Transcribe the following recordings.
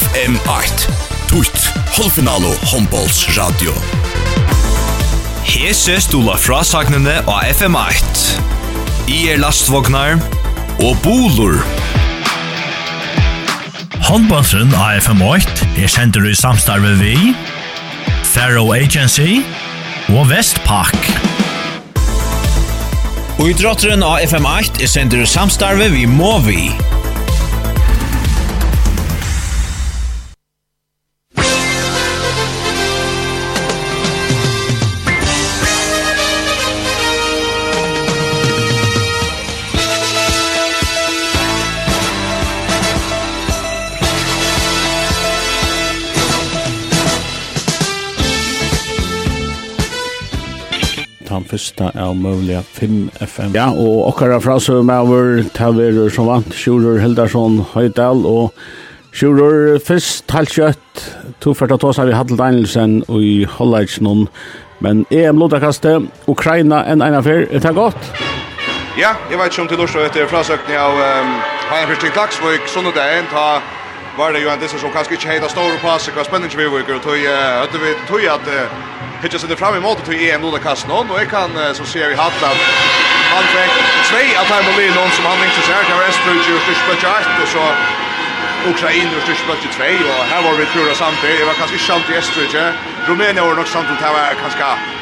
FM 8. Tutt, halvfinalo Hombols Radio. Hese stola frasagnene av FM 8. I er lastvognar og bolur. Håndbåndsen av FM 8 er sender i samstarve vi, Faro Agency og Vestpak. Og idrotteren av FM8 er sender i samstarve vi Movi. fyrsta av møvliga 5 FM. Ja, og okkara frasumæver, taverur som vant, Sjurur Hildarsson Høydal, og Sjurur, fyrst halvkjøtt, to fyrta tåsa vi Hattel Danielsen og i Hollaidsnån, men EM Lodakaste, Ukraina enn eina fyr, er det godt? Ja, jeg vet ikke om til Lorsdag etter frasøkning av um, Hajan Fyrsting Klaksvøk, sånn at det er en ta var det jo en disse som kanskje ikke heita store passer, hva spenning vi viker, og tog, uh, tog at uh, hittar sig fram i mål till EM Lola Kastnon och jag kan så ser vi hatt att han fick två av Termolin någon som han inte ser här kan Westbrook ju störst på och så Ukraina och störst på 2 och här var vi tror samtidigt det var kanske sant i ja Rumänien var nog sant att det var kanske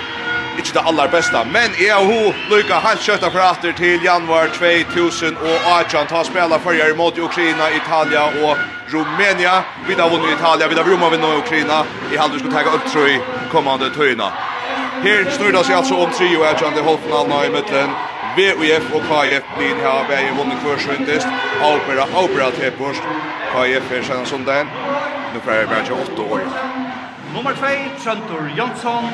ikke det aller beste, men jeg og hun lykker helt kjøttet for atter til januar 2018. Ta spela førjer mot Ukraina, Italia og Rumenia. Vi har vunnet Italia, vi har rummet vunnet Ukraina. i Jeg halder ta tagge opptrå i kommande tøyna. Her snur det seg altså om tri og erkjende holdfinalene i møtlen. VUF og KF blir her vei vunnet kvarsvindest. Opera, opera til borst. KF er senere som den. Nå får jeg bare 28 år. Nummer 2, Trøntor Jonsson.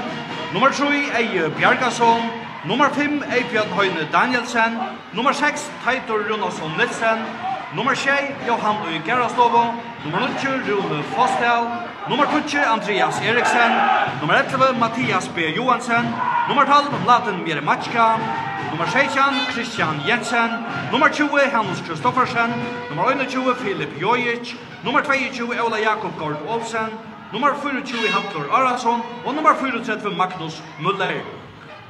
Nummer 3 Eje Bjarkason, nummer 5 Eibjørn Høyne Danielsen, nummer 6 Teitor Runasson Nilsen, nummer 6 Johan Ui Gerastovo, nummer 9 Rune Fostel, nummer 20 Andreas Eriksen, nummer 11 Mathias B. Johansen, nummer 12 Mladen Mjeremachka, nummer 16 Christian Jensen, nummer 20 Hans Kristoffersen, nummer 21 Filip Jojic, nummer 22 Ola Jakob Gord Olsen, Nummer 24 Haftor Arason og nummer 34 Magnus Müller.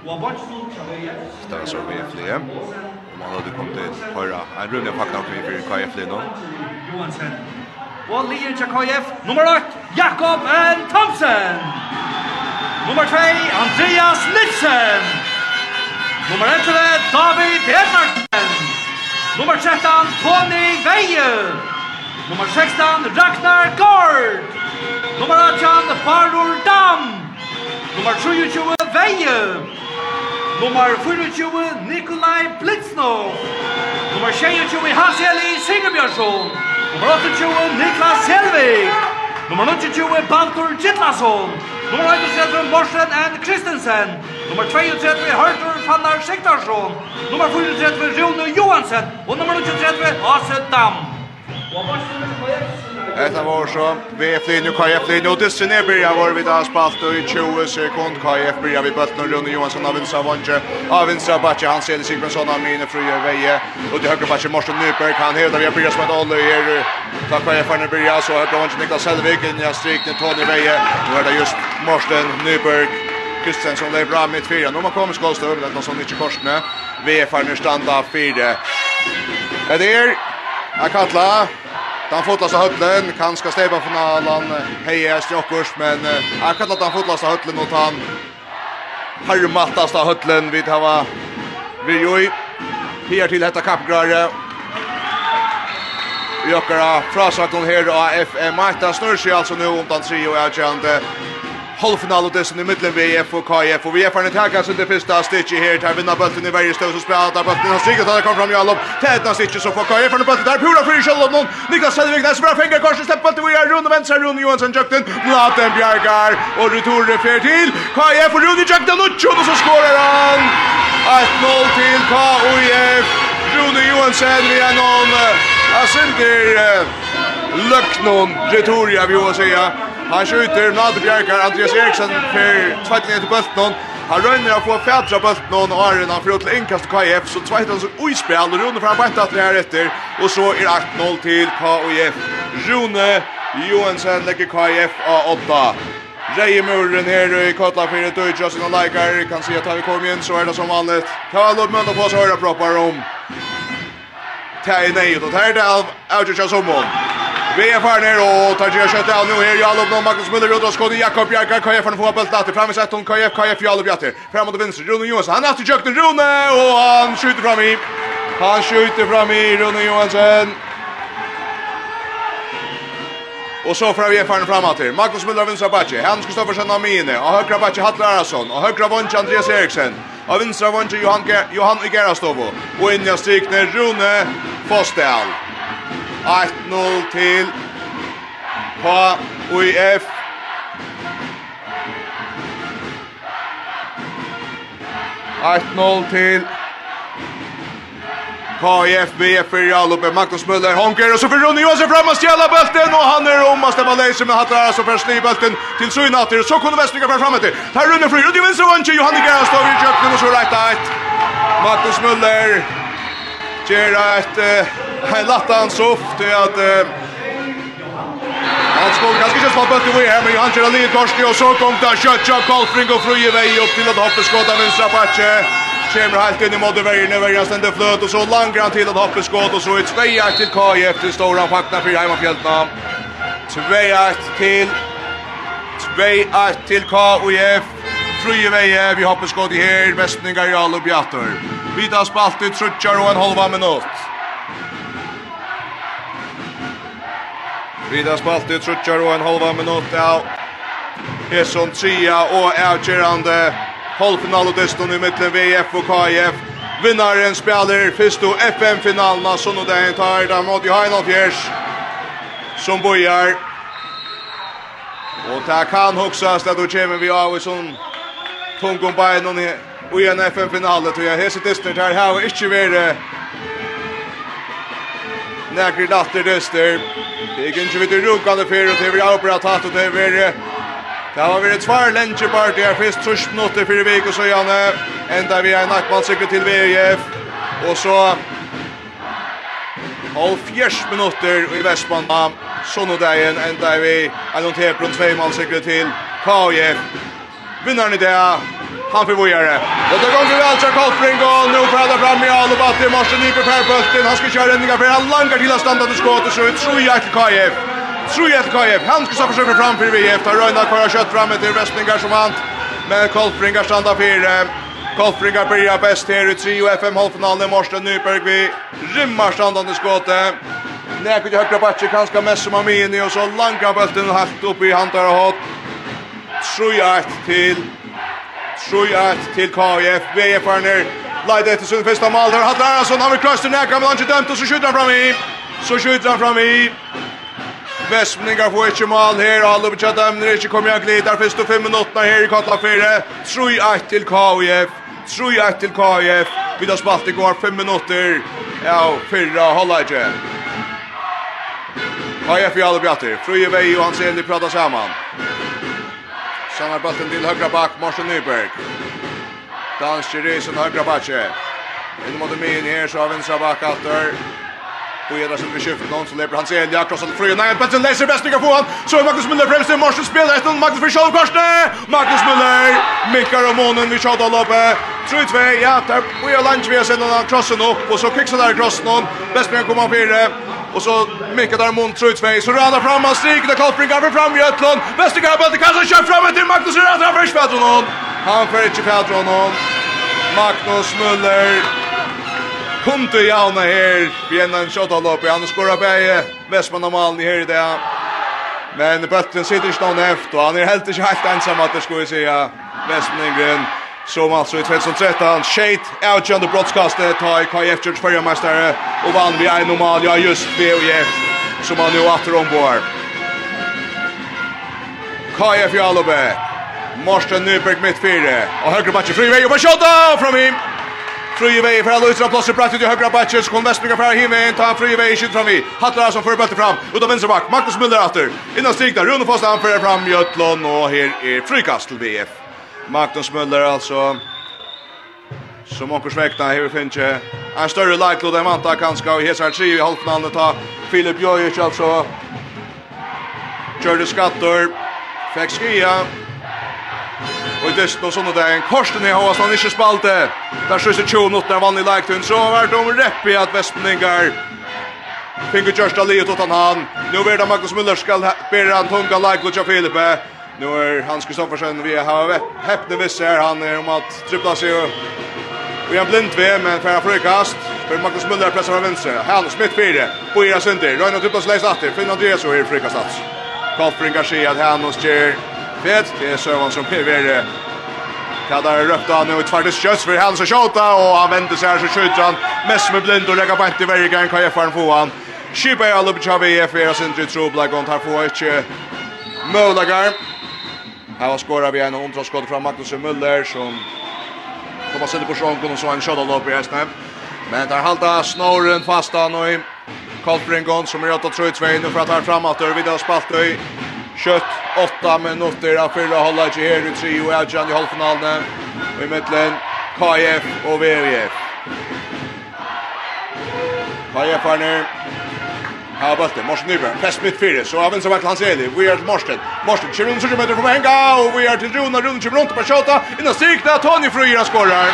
Og Bonsson Chavez. Star så vi fler. Og man hadde kommet til høyre. En runde pakket opp for KF nå. Johansen. Og Lier Jakajev, nummer 8, Jakob N. Thompson. Nummer 2, Andreas Nilsen. Nummer 11, David Edmarsen. Nummer 13, Tony Veje. Nummer 16, Ragnar Gård. Nummer 18, Farur Dam. Nummer 23, Veje. Nummer 24, Nikolai Blitznov. Nummer 26, Hans-Eli Singerbjørsson. Nummer 28, Niklas Selvig. Nummer 29, Baltur Gittlason. Nummer 31, Morsen N. Kristensen. Nummer 32, Hørtur Fannar Siktarsson. Nummer 34, Rune Johansen. Og nummer 33, Ase Dam. Etta var så VF Linje och KF Linje och dessa är börjar var vi där spalt och i 20 sekund. KF börjar vi bulten Rune Johansson av vinstra Vanche av vinstra Backe han ser Sigmundsson av Mine Fröje Veje och till höger Backe Morsen Nyberg han hävdar vi börjar som ett håll är tack KF när börjar så höger Vanche Niklas Helvik in i strikne Tony Veje nu är det just Morsen Nyberg Kristensen lever bra med fyra nu man kommer skålstå över någon som inte korsne VF Farne standa fyra Det är Akatla Den fotlasta höllen kan ska stäva finalen. Heja Stjockers men jag kan låta fotlasta höllen mot han. Harmattasta höllen vid hava. Vi ju här till detta kappgrare, Vi åker av här av FM8. Snurr sig alltså nu om den trio är kände halvfinal och i mitten VF och KF och vi är för en tacka så det första stitchet här tar vinna bulten i varje stöd så spelar där bulten har strigat där kom fram i allop tätna stitchet så får KF en bulten där pura för skall någon Niklas Selvig där spelar fingrar kors släpp bulten vi är runt och vänster runt Johansson Jökten. Laten Bjergar och retur refer till KF och Rune Jökten och tjun och så skorar han. 1-0 till KF Rune Johansson vi är någon Asinter Löknon retur jag vill säga Han skjuter Nade Bjerkar, Andreas Eriksson för tvätten till bulten. Han rönner att få fädra bulten och har han för till inkast KF så tvätten så oispel och Rune fram bättre att det här efter och så är 8-0 till KF. Rune Johansson lägger KF A8. Reje muren här i Kotla för ett öjt just några likar kan se att vi kommer in så är det som vanligt. Kan låt mönda på så höra proppar om. Ta Tjej nej, då tar det av Audio Chasomon. Vi är för ner och tar ju skott av nu här Jalop och Magnus Müller ut och skott Jakob Bjarkar KF, jag få få bollen där framme sett hon KF KF Jalop Bjarkar fram mot vänster Rune Johansson han har till Jökten Rune och han skjuter fram i han skjuter fram i Rune Johansson Och så får vi erfaren framåt här. Magnus Müller vinstra backe. stå Kristoffersen av Mine. Och högra backe Hattler Arason. Och högra vånch Andreas Eriksen. Och vinstra vånch Johan, Ger Johan Igerastovo. Och in jag strikner Rune Fosdal. 1-0 til HUIF. Ett noll til KIF BF för Jalupe Magnus Müller honker och så för Ronny Johansson fram och stjäla bulten och han är om att stämma läser med hattar så för sli bulten till Synatter så kunde Västnyka fram framåt. Tar Rune Fri Ronny Johansson vinner så vann Johanne Gerstov i köpten och så rätt Magnus Müller gjøre et uh, lattan soff til at uh, han skulle kanskje ikke slå bøtt i vei her, men han gjør litt dorske, og så kom det Kjøtja, Kolfring og Fruje vei opp til at Hoppeskått av vinstra patje. Kjemmer helt inn i Modderveien, veien stender fløt, og så langer han til at Hoppeskått, og så et tveier til KF til Storan Fakna for Heimafjeltna. Tveier til 2-1 til KF. Fruje veie, vi hoppas gå til her, Vestninga i alle bjatter. Vi tar spalt i trutjar og en halva minutt. Vi tar spalt i trutjar og en halva minutt, ja. Hesson Tria og avgjerande halvfinalodiston i mittlen VF og KF. Vinnaren spiller først og FM-finalen av Sunnodagen tar da mot Johan Fjers som bojar. Og det kan hoksas at du kommer vi av i sånn Tungon Bayern og og i en FN-finale, tror jeg. Hese dyster her har ikke vært Nægri latter dyster. Det gikk ikke vidt rukande fyrir, og det var avbra tatt, og det var Det har vært tvær lensjepart, det er først trus minutter fyrir vik, og så gjerne enda vi er nakkmannsikker til VIF, og så halv fjers minutter i Vestmanna, sånn og dagen enda vi er noen tepron tveimansikker til KIF vinnaren i det. Han får vågare. Och då går vi väl till Kolfring och nu får alla fram i alla batter. Marsen nyper per bulten. Han ska köra räddningar för han langar till att stanna till skåt och så ut. Tror jag till KF. Tror jag till KF. Han ska så försöka fram för VF. Tar Röjna kvar kött fram till Västningar som han. Men Kolfring har stannat för Kolfring har börjat bäst här i 3 och FM halvfinalen. Marsen nyper vi rymmar stannande skåtet. Näkut i högra backen kanske mest som har minne och så langar bulten helt upp i hantar och hatt. 3-8 til 3-8 til KF. VF Arner Leid etter sin første mål der. Hatt Aransson, han vil krøste nekka, men han ikke dømt, og så skjuter han fram i. Så skjuter han fram i. Vestmeningar får ikke mål her, og alle betatt emner ikke kommer jeg glider. Først og fem minutter her i Katla 4. 3-1 til KF. 3-1 til KF. Vi har spalt i går fem minutter. Ja, fyrra, holda ikke. KF i alle bjatter. Frøye vei og hans evne prata saman. Sannar bulten til högra bak, Morsen Nyberg. Dans Kirisen högra backe. Inne mot min här så har vänstra back åter. Och är där som köper någon så lever han sig Elia krossar till Fröjen. Nej, Petsen läser bäst mycket på han. Så är Magnus Müller främst i morsen spelar ett Magnus för Kjell Korsne. Magnus Müller mickar om månen vid Kjell Loppe. Tror två, ja, där och jag lunch vi har sett någon krossen upp och så kicksar där krossen någon. Bäst mycket komma fyra. Och så mycket där mot tror två. Så rullar fram han stryker där Karlsbrink över fram i Ötlund. Bäst går på det kanske kör fram till Magnus Müller där först på honom. Han får inte på honom. Magnus Müller kom til Jauna her, vi er en shotalop, han skorar bæge, Vestmann og Malen her i dag. Men bøtten sitter ikke noen heft, og han er helt ikke helt ensam at det skulle jeg sige, Vestmann som altså i 2013, Shade, avgjørende brottskastet, tar i KF Church Førjermestere, og vann vi er normal, ja just BOF, som han jo atter ombord. KF Jalobæ, Morsten Nyberg mitt fire, og høyre matcher fri vei, og på shot, og fram! Fröje vei för alla utra plats pratar till högra backen så kommer Westbrugga för himme en ta fröje vei skjut fram vi. Hattar som för bättre fram ut av bak. Marcus Müller åter. Innan stig där Rune Fostan för fram Jötlon och här är frikast till BF. Magnus Müller alltså som onkur svekna hevur finnje ein større likely than Manta kanska og hesar tre i halvfinalen ta Filip Jojic altså Kjørte skatter fikk skia, Og i dysten og er en korsen i hos han ikke spalte. Der skysse 28 er vann i leiktun, så har vært om repp i at Vestmeningar Fingo Kjørsta Liet utan han. Nu er det Magnus Müller skal bera han tunga leik og Filipe. Nu er Hans Kristoffersen vi har heppne visse her. Han er om at trippla seg og Vi har blind ved, men færre frukast. For Magnus Müller pressar fra venstre. Hall, smitt 4. Boira Sunder. Røyna trippla seg leis atter. Finn Andreas og her frukast at. Kalfring Garcia, Hannos Kjær fet. Det er Søvann som perver Kadar av nu i faktiskt skjuts för han så skjuta och han vänder sig här så skjuter han mest med blind och lägger bant i varje gång kan jag få han få han. Skipa jag Lubchavi är för sin till trubbla gång här får inte Mölagar. Här var skorat vi en omtraskott från Magnus Müller som kommer sätta på sjön och så en shot lopp i hästen. Men där halta snoren fast han och Kolfringon, som är åt att tro i två nu för att här framåt och vidare spalt i kött åtta minutter av hålla halvleik här i tri og Adjan i halvfinalen. och i mittlen KF och VVF. KF är nu Ja, bøtte, Morsen Nyberg, fest mitt fire, så av venstre vakt hans Eli, vi er til Morsen. Morsen, kjører rundt 70 meter fra Menga, og vi er til Runa, Runa kjører rundt på kjota, innan stikna, Tony Frøyra skorrar.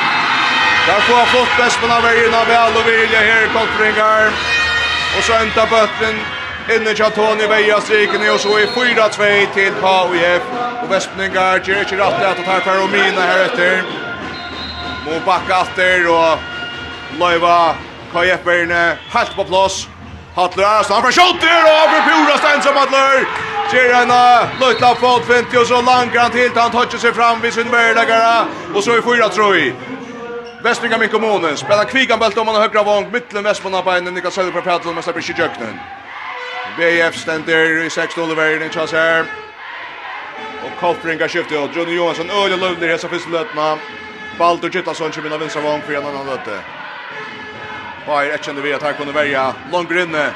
Der får han flott best, men han verger all vel, og vi her, Koltringar. Og så enda bøtten, Inne tja Tony Veja strikene og så i 4-2 til KUF. Og Vespningar gjør ikke rett at tar for Romina her etter. Må bakka atter og Løyva KUF-berne helt på plass. Hattler er snart for Kjolter og Abri Pura Stein som Hattler. Gjør en løytlapp på 50 og så langer han til han toucher seg fram vid sin verdagare. Og så i 4-3. Vestringa min kommunen. Spelar kvigan bält om han har högra vång. Mittlen Vestmanna på en Niklas Söderberg Prattel. Mästar Bishie Jöknen. BF stender i 6 dollarverden i her. Og Kolfringa skifter og Johnny Johansson öle lövler hesa fyrsta løtna. Baldur Gittason kommer av vinstra vagn for en annan löte. Bayer ett kände vi att här kunde välja långt inne.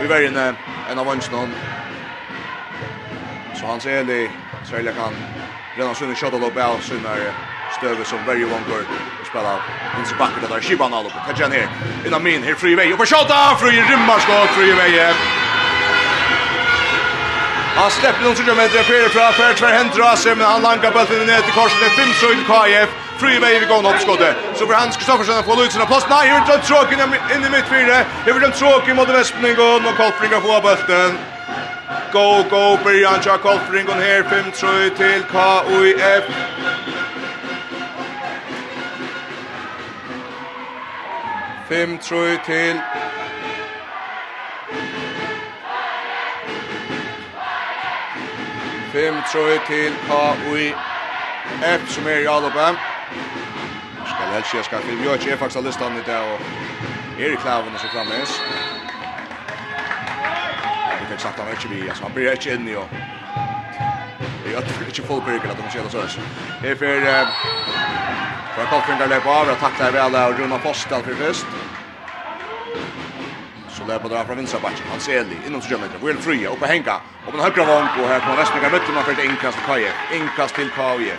Vi väljer inne en av vagnstånd. Så han ser det kan renna sunn shot upp av sunnare stöve som väljer långt och spela in så backar där Shiban alltså. Kan jag ner. Innan min här fri väg och på shotta fri rymmar skott fri väg. Han släpper någon som meter fyra fra för tvär händer sig men han lankar bollen ner till korset fem så ut KF. Free way vi går upp skottet. Så för Hans Kristoffersen får ut sina post. Nej, hur drar tråken in i mittfältet. Hur drar tråken mot Västming och någon kopplingar på bollen. Go go Brian Jakob Ringon här 5-3 till KUF. Fem trøy til 5 trøy til KUI F som er i Alupe. Skal helst jeg skal til Bjørk, er faktisk av i dag, og Erik Klavene som fremmes. Det fikk sagt han ikke vi, altså han blir ikke inn i, og i øtter ikke fullbyrger at han skjer det sørs. Her for, for Kolfinger løper av, og takk deg vel, og Runa Postel for først så där drar dra från vänstra backen. Han ser det inom sig meter. Will Frya uppe hänga. Och den högra vång och här kommer resten av mitten och ett inkast till Kaje. Inkast till Kaje.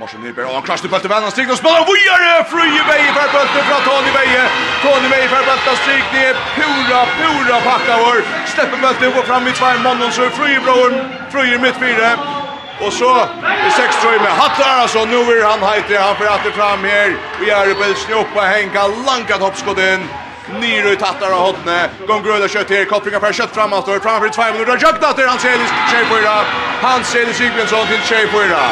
Marsen Nyberg, og han krasjer på til vänner, strikner og spiller, og vujere! Frye vei for bøtte fra Tony Veie. Tony Veie for bøtte bøtten, ned. pura, pura pakka vår. Stepper bøtte opp og fram i tvær mannen, så er Frye broren. Frye mitt fire. Og så i seks trøy med Hattar, altså, nå er han heitre, han får hatter fram her. Vi er på Elsen oppe, Henka, langt hoppskott inn. Niro tattar av hotne. Gång gröda kött här. Kopplingar för kött framåt. Och framför två minuter. Jökta till Hanselis. Tjej Hans Elis Sigmundsson till tjej fyra.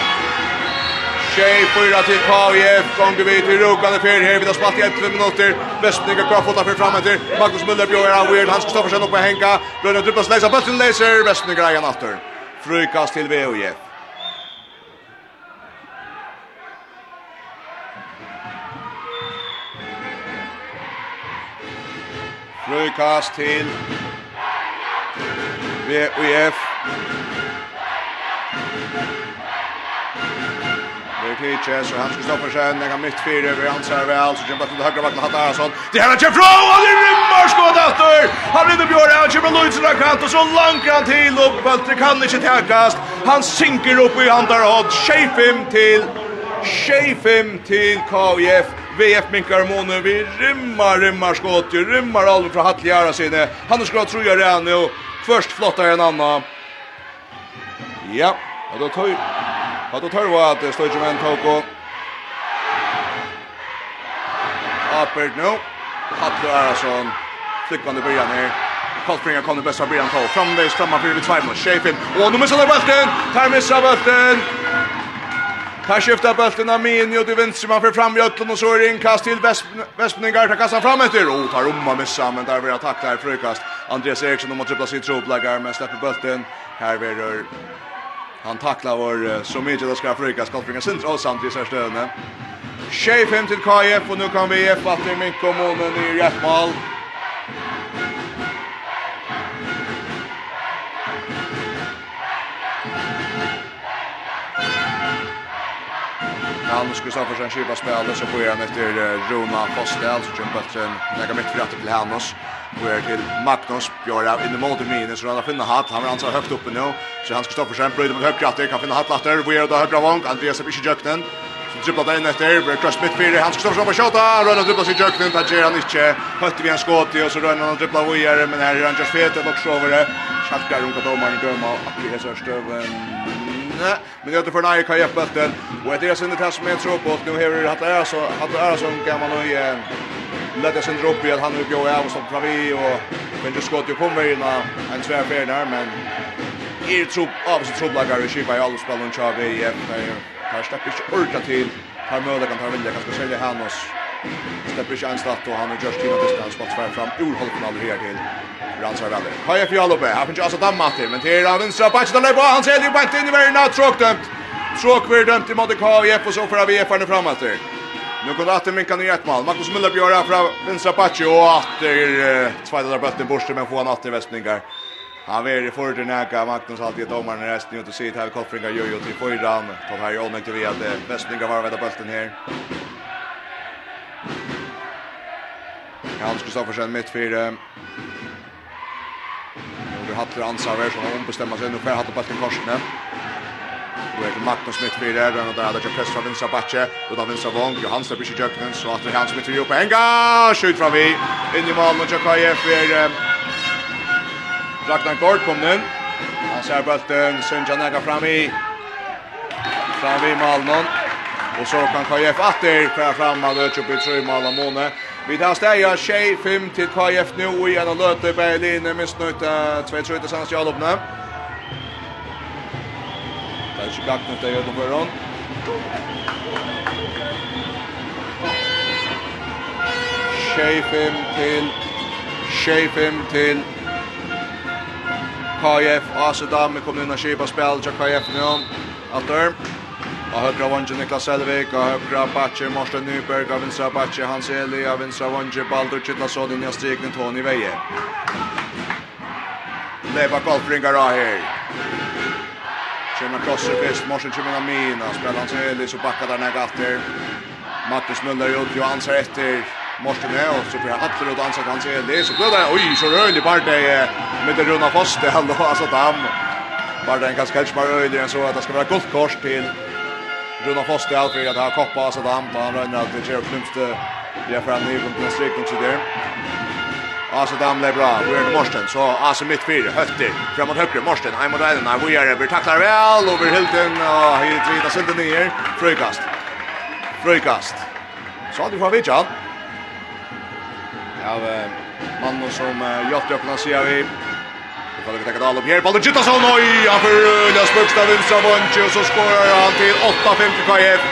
Tjej fyra till KVF. Gång vi till rokande fyra här. Vi har spalt i 11 minuter. Västning och Kraft för framåt till. Magnus Müller bjöd av Weird. Hans Kristoffersen upp på Henka. Bröderna dribblas läsa. Bötten läser. Västning grejen efter. Frykast till VOIF. Frøykast til VUF. Det er Kitches og Hans Kristoffersen, Den kan mitt fire over hans her vel, så kommer til høyre vakten Hatta Arason. Det her er kjent fra, og det rymmer skåd etter! Han rinner Bjørn, han kommer Luitsen av kant, og så lanker han til, og det kan ikke tekast. Han synker opp i Handar Odd, 25 til 25 til KVF. VF minkar månen, vi rymmar, rymmar skott, rymmar alvor fra Hattli Jara sine. Han skal tro jag redan nu, först flottar en annan. Ja, och då tar Ja, då tar vi att Stojum en tog och Appert nu. Hattli Arason, flickande början här. Kolfringar kommer bästa början på. Framvägs frammar för vid tvärmål. Shefin. Och nu missar bulten. Tar missar bulten. Här skiftar bulten av Minio till vänster man för fram Jötlen och så är det inkast till Vespningar tar kassan fram efter. Oh, tar Roma missar. men där blir attack där frukast. Andreas Eriksson om att trippla sitt tropläggar men släpper bulten. Här blir Han tacklar vår så mycket det ska frukast. Kallfringar Sintra och samtidigt så stödne. Tjej fem till KF och nu kan vi ge Fattig om månen i rätt mål. Han skulle stå för spel så får han efter Roma Postel så kör bulten lägga mitt för till Hans och är till Magnus Björn in i mål till minus så han finner hatt. Han rannsar högt uppe nu så han ska stå för sin bröd mot högra att kan finna hatt latter. Vi är då högra vång. Andreas är inte jöknen som dribblar in efter. Blir cross mitt fyra. Han ska stå för skjuta rullar dribblar sig jöknen där ger han inte. Hött vi en skott och så rullar han dribblar vidare. Men här är Rangers fet. Och så över. Det Schaktar runt domaren döma. Att vi är så stöven Nej, men det är för Nike kan jag bulten. Och det är sen det som är tror på. Nu har det Hatta så Hatta Arason kan man nog eh lägga sin dropp i att han vill gå av och stoppa vi och men det skott ju kommer in en tvärfärd där men är tro av så tro lagar vi skipa i alla spelen Chavi. Ja, Kanske släpper inte orka till. Har möjlighet att ta vilja kanske sälja han oss. Släpper Kjernstadt och han har Josh Tina distans på tvär fram ur Urholken all här till Ransar Valle. Har jag fjall uppe. Här finns alltså damma till men till av vänstra patch där på han ser ju på inte in i värna tråk dömt. Tråk blir dömt i mot KF och så får vi är förne framåt. Nu går att minka ner ett mål. Marcus Müller gör här från vänstra patch och åter tvåda där bollen borste men får han åter västningar. Han är i förut näka Magnus alltid ett domaren i resten ut och sitt här koffringar gör ju till fyran. Tar här ju omnämnt vi att västningar var vid bollen här. Hans Kristoffersen mitt för Nu Hattler ansvarar så hon bestämmer sig. Nu för Hattler på den korsne. Nu är det Magnus mitt för där och där där press från vänstra backe och där vänstra vång Johan släpper sig jöknen så att det Hans mitt för upp en gång skjut från vi in i mål mot Jakaje för Ragnar Gård kom nu. Han ser bulten Sunjan Naga fram i fram i Malmö. Och så kan KF åter föra fram Malmö upp i tre mål av Måne. Vi tar steg av 6-5 til KF nu i en av løte i Berlin, minst nøyt 2-3 til Sands Jalopne. Det er ikke gakt nøyt det gjør på Ørn. Shefim til Shefim til KF Asadam kommer inn og skipa spill til KF nu. Alter. Av högra vange Niklas Selvik, av högra batje Morsten Nyberg, av vinstra batje Hans Eli, av vinstra vange Baldur Kittlason, innan strikning Tony Veje. Leva golfringar av här. Tjena Krosser fyrst, Morsen Tjumina Mina, spelar Hans Eli så backar där näga efter. Mattis Muller ut, Johansar efter. Morsten är och så får jag hattar ut ansat Hans Eli. Så blir det, oj, så rörlig bara det med det runda fast. Det alltså damm. Bara den ganska helst bara öjlig än så att det ska vara gott kors till Runa Foss det att ha koppa så där han han rönnar att det gör klumpste det fram nu på den till så där. Alltså dam blev bra. Vi är i Morsten så alltså mitt fyra höftig framåt högre höger Morsten. Hem mot den vi är vi tacklar väl över Hilton och hit vidare sen den ner. Frökast. Frökast. Så hade vi får vidja. Ja, mannen som Jotte öppnar sig av Kan vi tenka det alle opp her. Ballen gyttas av nøy. Han forrulja spursta vinstra så skorar han til 8-5 KF.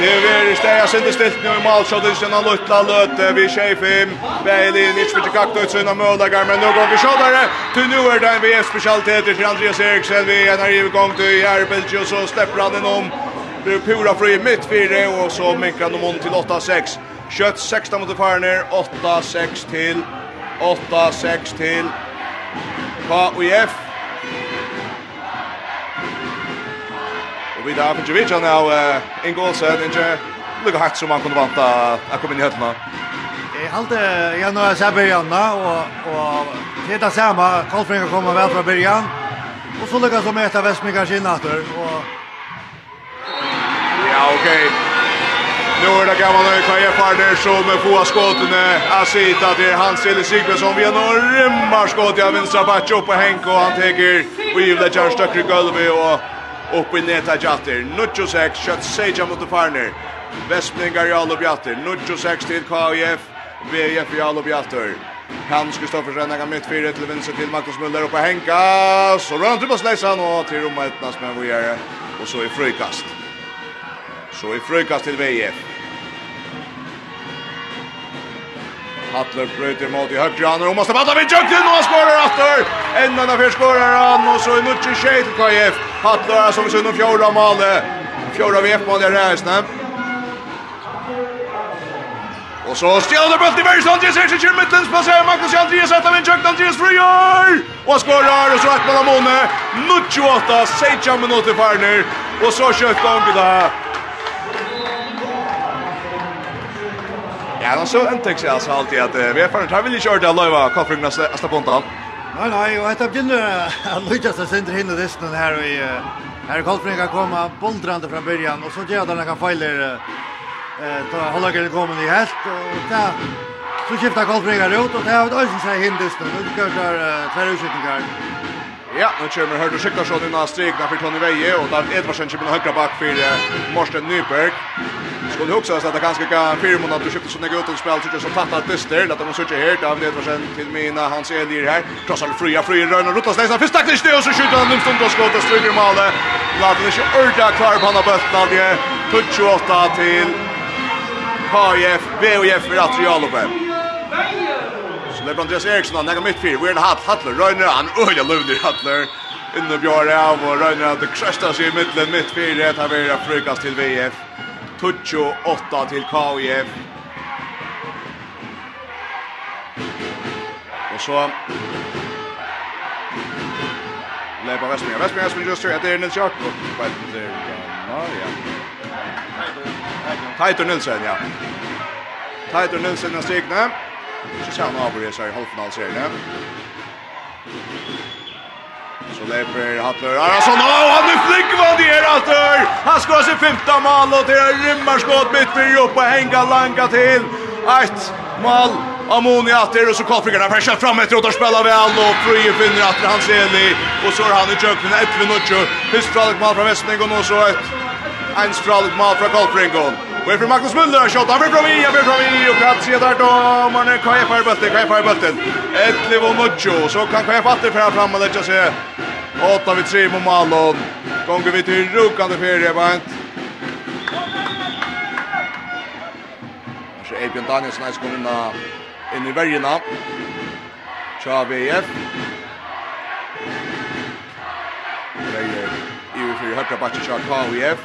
Det är väl stäja sindi stilt nu i malsjåten, sin han lutla løte vi chefim Bailey nits för kakt ut sina mølagar, men nu går vi så där till nu er det en VS specialitet till Andreas Eriksen, vi er när i gang til Jærbilge, og så släpper han innom. Det er pura fri mitt fyra og så minkar de om til 8-6. Kött 16 mot farner, 8-6 til 8-6 til KUF. Och vi där för Jovic nu en goal sen inte lika hårt som man kunde vänta att komma in i hörnorna. Jag hade jag nu så början och och det där samma Kolfringa kommer väl från början. Och så lyckas de äta Västmyr kanske in åter och Ja, okej. Okay. Nu är det gamla KF-partner som får skåtene Asita till Hans Eli Sigmundsson. Vi har några rymmar skåt i vänstra backen upp på Henk och han täcker och givna i gulvet och upp i neta Jatter. 96, kött Seja mot partner. i Jarl och Jatter. 96 till KF. VF Jarl och Jatter. Hans Kristoffersen har mitt fyra till vänster till Magnus Müller upp på Henka. Så rör han släsan och till Roma men vi är och så i frykast. Så i frukast till VF. Hattler bröter mot i högra hand och måste batta vid Jökten och han skorar efter. En annan fyr skorar han och så är Nutsi tjej till KF. Hattler som sin och fjorda male. Fjorda VF-male är räsna. Och så stjäller bult i Bergstrand, det ser sig till mittens passerar Magnus Andreas ett av en tjökt Andreas friar! Och skorar och så ett mål av Måne, 28, 16 minuter farner och så kjøkt Angela Ja, då så en text alltså alltid att vi är för att väl ju kört det lova koffring nästa nästa punta. Nej nej, och att begynna att lyckas att sända in det sen här och i här koffring kan komma bondrande från början och så gör den kan fejler eh ta hålla kan komma i helt och ta så skiftar koffringar ut och det har varit alltså så hindrande. Nu kör vi ta två utskiftningar. Ja, nu kommer Hörde Skyttarsson innan strikna för Tony Veje och David Edvardsen kommer högra bak för Morsten Nyberg. Skulle också att det ganska kan fyra månader skiftet som är gott och spel tycker som fattar dyster att de söker här David Edvardsen till mina hans Elir här. Krossar fria fria rön och rotas nästan första klisch det och så skjuter han en stund och skott och stryker målet. Låter det ju örda klar på andra bulten det 28 till KF, VOF för Atrialopen. Så det är Andreas Eriksson, han lägger mitt fyr. Vi är en hatt, Hattler, Röjner, han öliga lövner Hattler. Inne björ av och Röjner, det kröstar sig i mittlen, mitt fyr. Det här blir frukast till VF. Tuccio 8 till KIF. Och så... Leipa Vestmyr. Vestmyr som just tror här, det är Nils Jakob. Vad heter Ja, ja. Teitur Nilsen, ja. Teitur Nilsen er Stigne. Så ser han over i seg i halvfinalserien. Så leper Hattler Arason, Åh, han er flink hva det är Hattler! Han skal ha sin femte mål, og det er rymmerskått mitt for Europa, hänga langa til. Ett mål, Amoni Hattler, og så Kallfrikarna har kjøpt fram etter, og der spiller och og Frye finner Hattler hans eli, og så er han i tjøkken, etter vi nødtjø. Mål fra Vestning, og nå så et ens mål från Kallfrikarna. Och för Marcus Müller shot över från han över från i. och kan se där då man är KF här i bulten KF här i bulten. Ett liv och mucho så kan KF alltid föra fram och lägga sig. Åtta vid tre mot Malon. Gånger vi till rukande ferie vant. Så Ebjörn Danielsson har kommit in i värjarna. Chavief. Värjar. Ivo för högra backen Chavief.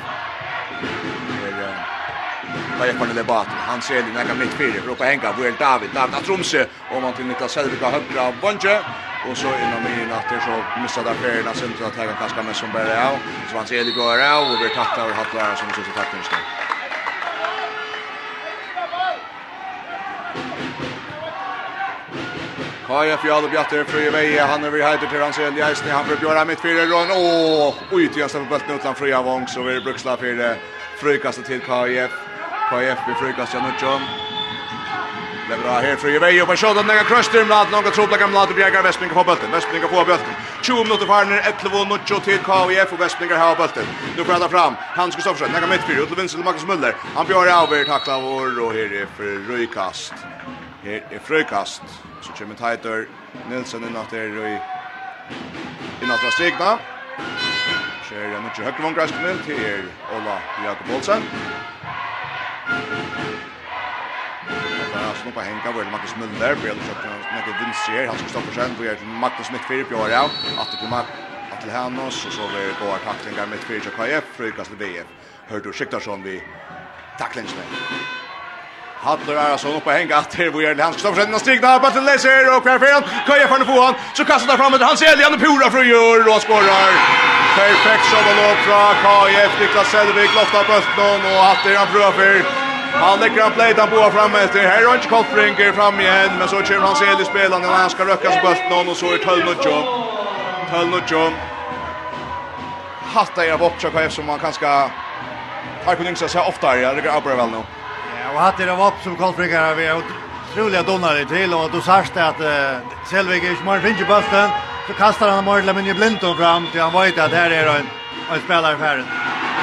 Da gikk man i debatt. Han ser det nekka mitt fire. Råka henga, hvor er David? David Atromse. Tromsø. Og man til Niklas Helvik av høyre av Bonje. Og så innan min natter så missade han ferien av Sintra at han kaskar med som bare av. Så han ser det går av og blir tatt av Hattlar som synes i takten i. Kaja Fjall og Bjatter Frøye Veie, han er vi heiter til hans Eli Eisne, han prøver Bjørn mitt fire rån, og ut igjen på bøltene utland Frøye Vong, så vi er bruksla fire frøykastet til KF. KF vi frukast ja nu John. Det bra här för Jevej och Bashod där några crushtrim lat några trubbla gamla att Bjerga Westling på bulten. Westling på bulten. 20 minuter kvar när 11 och Nucho till KF och Westling har bulten. Nu pratar fram Hans Gustafsson. Några mittfyr och Vincent Marcus Müller. Han bjöd över tackla vår och här är för röjkast. Här är frukast. Så kommer Titor Nilsson in att det är i i natra stegna. Kör jag nu till høyre vongreiskunnen till Ola Jakob Jakobolsen. Alltså på Henka väl Marcus Müller blir så att han inte vinst här han ska stoppa sen för att Marcus Smith för på ja. Att det kommer att till Hanos och så vi går tacklingar med för KF frukas med BF hörde du Skiktarsson vi tacklingen Hadler er altså oppe henga til hvor Jørgen Hans Kristoffersen har stigna på til Leser og hver fyrir han, køyer for han, så kastar han fram etter Hans Elian og Pura fru gjør og skårar. Perfekt som og lov fra KF, Niklas Selvig, på bøtten og hatter han prøver. Han lägger han play där boa fram efter. Här har inte Kolfrinker fram igen, men så kör han sig i spelaren när han ska röka sig på bötten och så är Tull och John. Tull och John. Hatta er bort så KF som man kanske har kunnat se oftare. Jag lägger upp det väl nu. Ja, och hatta er bort som Kolfrinker har vi otroliga donare till och då särskilt att uh, Selvig är smart finns bulten så kastar han Marla men i blinton fram till han vet att här är en en spelare färd.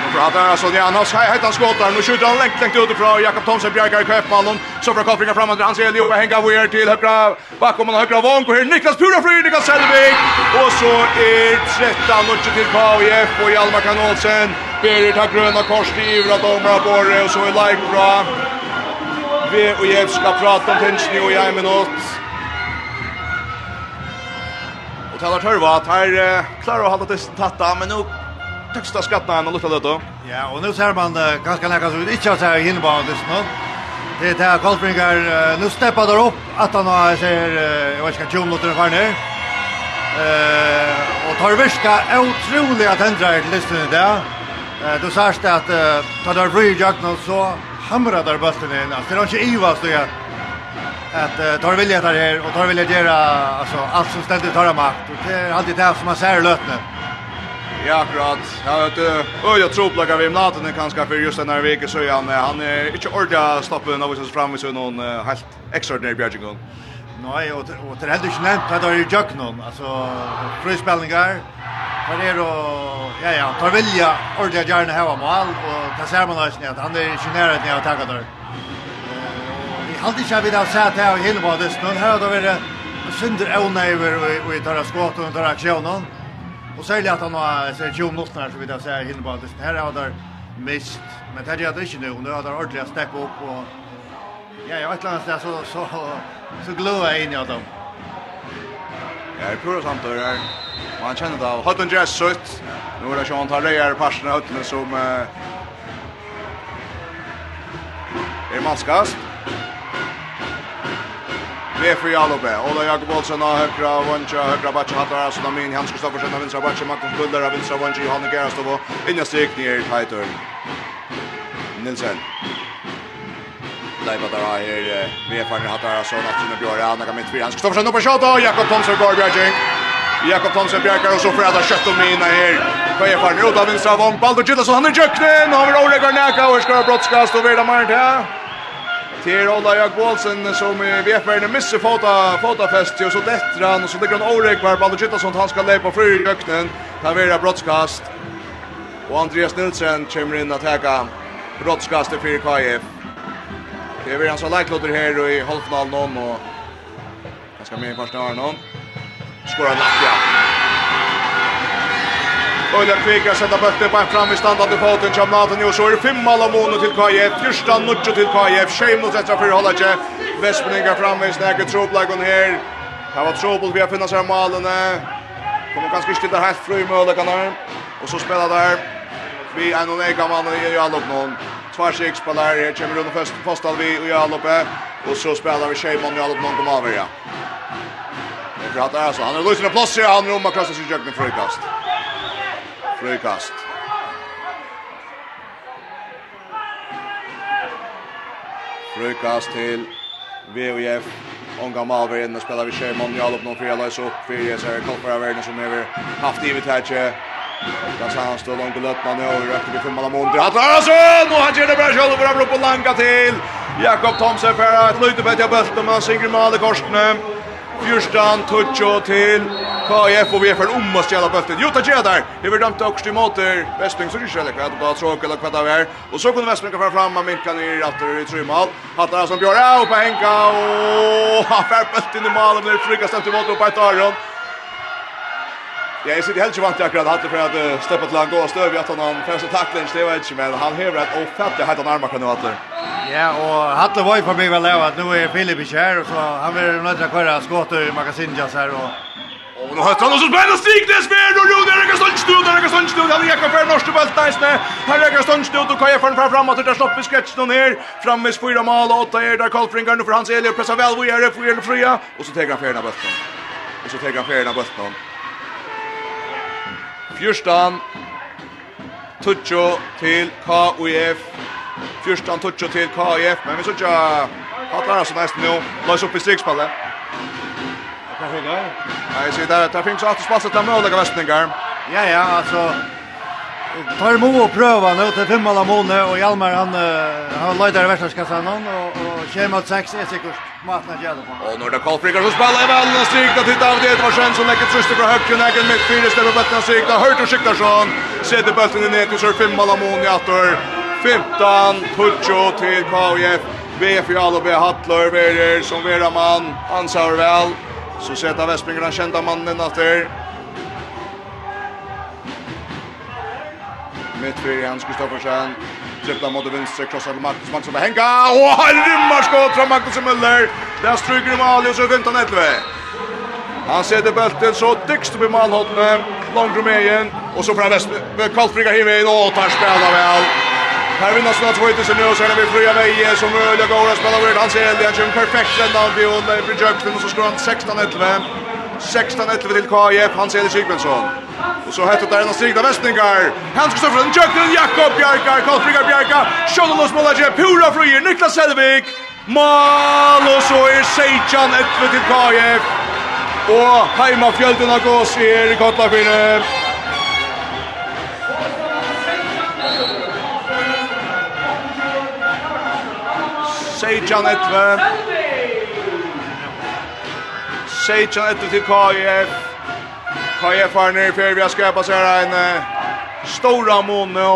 Och pratar alltså det annars här han skottar nu skjuter han längt längt utifrån Jakob Thomsen bjärkar köpmannen så för kopplingen framåt han ser Leo hänga över till högra bakom och högra vång och här Niklas Pura flyr Niklas Selvig och så är 13 och till KIF och Hjalmar Kanolsen Berit har gröna kors till Ivra domar Borre och så är like bra vi och jeg ska prata om tingene og jeg minutt. Och til törva att här her uh, klarer å holde testen tatta, men nå tøksta skattna en och lukta det då. Ja, och nu ser man uh, ganske så vi inte har seg hinnebanen just nu. Det är det här Kolbringer, uh, nu steppar där upp att han har, ser, uh, jag vet inte, 20 minuter kvar ned. Uh, och tar virka otroliga tändrar till listan i det. Uh, du sørst att uh, tar der fri i jakten så hamra där bulten in. Alltså det är inte Iva så jag att tar vilja där här och tar vilja göra alltså allt som ständigt tar makt och det är alltid det som man ser lötne. Ja, akkurat. Ja, vet du, och jag tror plugga vi natten kanske för just den här veckan så han han är inte ordentligt stoppen av oss fram med så någon helt extraordinär bjärging. Nej, och och det är inte nämnt att det är jag någon. Alltså frispelningar. Det är då ja ja, tar vilja ordja gärna ha mål och det ser man nästan att han är ju nära att jag tackar där. Vi har alltid jag vill ha sett här i Hilva det snön här då är det synder onöver och i tar skott och tar aktionen. Och så är det att han har så 20 minuter här så vi där säger Hilva det här har där mist. Men det är det inte nu. Nu har det ordentligt stäcka upp och Ja, jag vet inte så så så glöa in jag dem. Ja, det pura samt där. Man känner det av Hutton Jazz sutt. Nu är det Sean Tarreyer passerna Hutton som eh, är maskas. Vi är i Alope. Ola Jakob Olsson av högra vanja, högra batcha hattar här. Sådana min, Hans Kristoffersen av vinstra batcha, Magnus Kuller av vinstra vanja, Johanne Gerastov och Inga Stikning ner i tajtörn. Nilsen. Nilsen. Leiva där har här Vefarn har där så något som Björn Anna kan med fyra. Han står sen upp på shot och Jakob Thomsen går Björking. Jakob Thomsen bjärkar och så får han kött och mina här. Vefarn ut av vänstra vång. Baldur Gilson han är jöknen. Han har Oleg Garnaka och ska brottskast och vidare Marnt här. Till Ola Jakob Olsen som Vefarn missar fota fotafest och så dättra han och så ligger han Oleg var Baldur Gilson han ska lägga på fyra jöknen. Han vidare brottskast. Och Andreas Nilsen kommer in att täcka brottskastet 4KF Det är väl en så lagklotter här i halvfinalen om och ganska mer första åren någon. Skorar natt ja. Ola Kvika sätter bötter på fram i standard i foten som Nathan är det fem mål av månen till KF. Första nutch till KF. Tjej mot centra för inte. Vespninga fram i snäget. tropplagon här. Det var trouble vi har funnit sig målen. Kommer ganska till där helt fru i målet Och så spelar där vi en och en gammal i Jalopnon. Två sig spelar här kommer runt först fast vi och jag loppe och så spelar vi Shimon i alla någon kommer över ja. Det pratar alltså. Han är lösen plats här han rumma kastar sig jökna frikast. Frikast. Frikast till VOF Onga Malver av in och spelar vi Shimon i alla någon för alla upp för jag ser koll av världen som över haft i vet här Kanske han står långt och löpna nu och röker vid femman av mål. Drattasen! Och han ger det bra själv och bra på langa till. Jakob Thomsen för ett lite bättre bult om han singer med i korsne. Fyrstan Tucho till KF och vi är för om att stjäla bulten. Jota ger där. Det blir dömt också i måter. Westling så ryser eller kvart bara tråk eller kvart över. Och så kunde Westling fram fram med Minkan i åter i trymal. Hattar som gör av på Henka och han får bulten i mål och blir frikast efter mål på ett Aron. Ja, jeg sitter helt ikke vant til akkurat hatt for at uh, steppa til han gå støv i at han har första tackling det var ikke, men han hever et ofattligt hade han armar kan Hattler. Ja, och Hattler var ju på mig väl att nu är Filip i kär och så han vill nog inte köra skott i magasinjas här och og nå har han også spennende stig det spel och Rune Eriksson stund stund där han gikk for norske kan norska bultnäsne. Här Eriksson stund och Kaja från fram at det stoppar sketchen ner. Framme fyra mal, og åtta er der Kolfringer, nå for hans Elie pressar vel, hvor er det hvor er det fria og så tar han ferien av bulten. Och så tar han färna bulten. Fjørstan, Tutsjo til KUF. Fjørstan, Tutsjo til KUF. Men vi sørger Hattar så nesten nu Løs opp i strikspallet. Nei, jeg sier det. Det finnes alltid spasset til mødlige vestninger. Ja, ja, altså tar mo och pröva nu till fem alla måne och Hjalmar han han lejdar världskassan han och och mot 6 är säkert matna gärna på. Och när det kallt frikar så spelar väl strikt att titta av det var sen som läcker tröster på högt kunna ägen med fyra stäver bättre strikt hört och siktar sån sätter bollen ner till så fem alla måne åter 15 Pucho till KF VF i B Hattler Verer som vera man ansar väl så sätter Vespingarna kända mannen åter mitt för Hans Kristoffersen. Dribbla mot vänster, krossar till Marcus Marcus som hänga. Och han rymmar skott från Marcus Müller. Där stryker i och så 15 11. Han sätter bulten så dykst upp i målhållne. Långt rum igen. Och så från han Karlfriga hiver in och tar spela väl. Här vinner snart två ytter nu och så är det vi fria veje som möjliga går att spela vid. Han ser det, han kör perfekt ända av Björn där i Bridgehampton och så slår han 16-11. 16-11 til KIF, Hans Eli Sigmundsson. Og så heter det en av strikna Vestningar. Han skal stå for den, Jøkken, Jakob Bjarkar, Karlsbringar Bjarkar, Sjåndan og Smålagje, Pura Fruir, Niklas Selvik, Mal, og så er Seijan 11 til KIF. Og heima fjölden av gås er i Kotlafyrne. Seijan 11. Sejan etter til KF. KF er nere før vi har skrevet seg her en stora amon nå.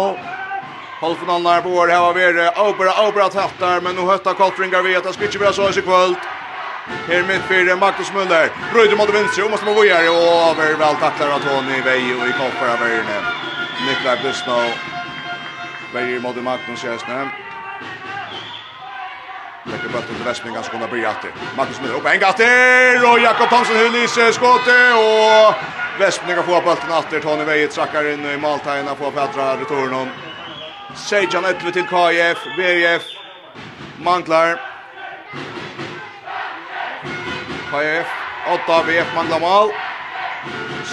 Halvfinalen er på år her var vi Obra, Obra tatt der, men nå høtta Koltringar vi at det skal ikke være så i kvöld. Her mitt fyrir Magnus Müller. Brøyder mot venstre, og måste må vågjere, og over vel takler av Tony Vei og i kopper av verden. Nikolaj Blusnau. Veier mot Magnus Kjøsne. Lekker bara til Westmingham ganske kunne bli åter. Magnus Miller upp en gatter og Jakob Thomsen hyllise skottet och Westmingham får bollen åter Tony Vejet sackar inn i Maltegna får Petra returnen. Sejan Etlve til KF, BF manglar. KF, 8 BF manglar mål.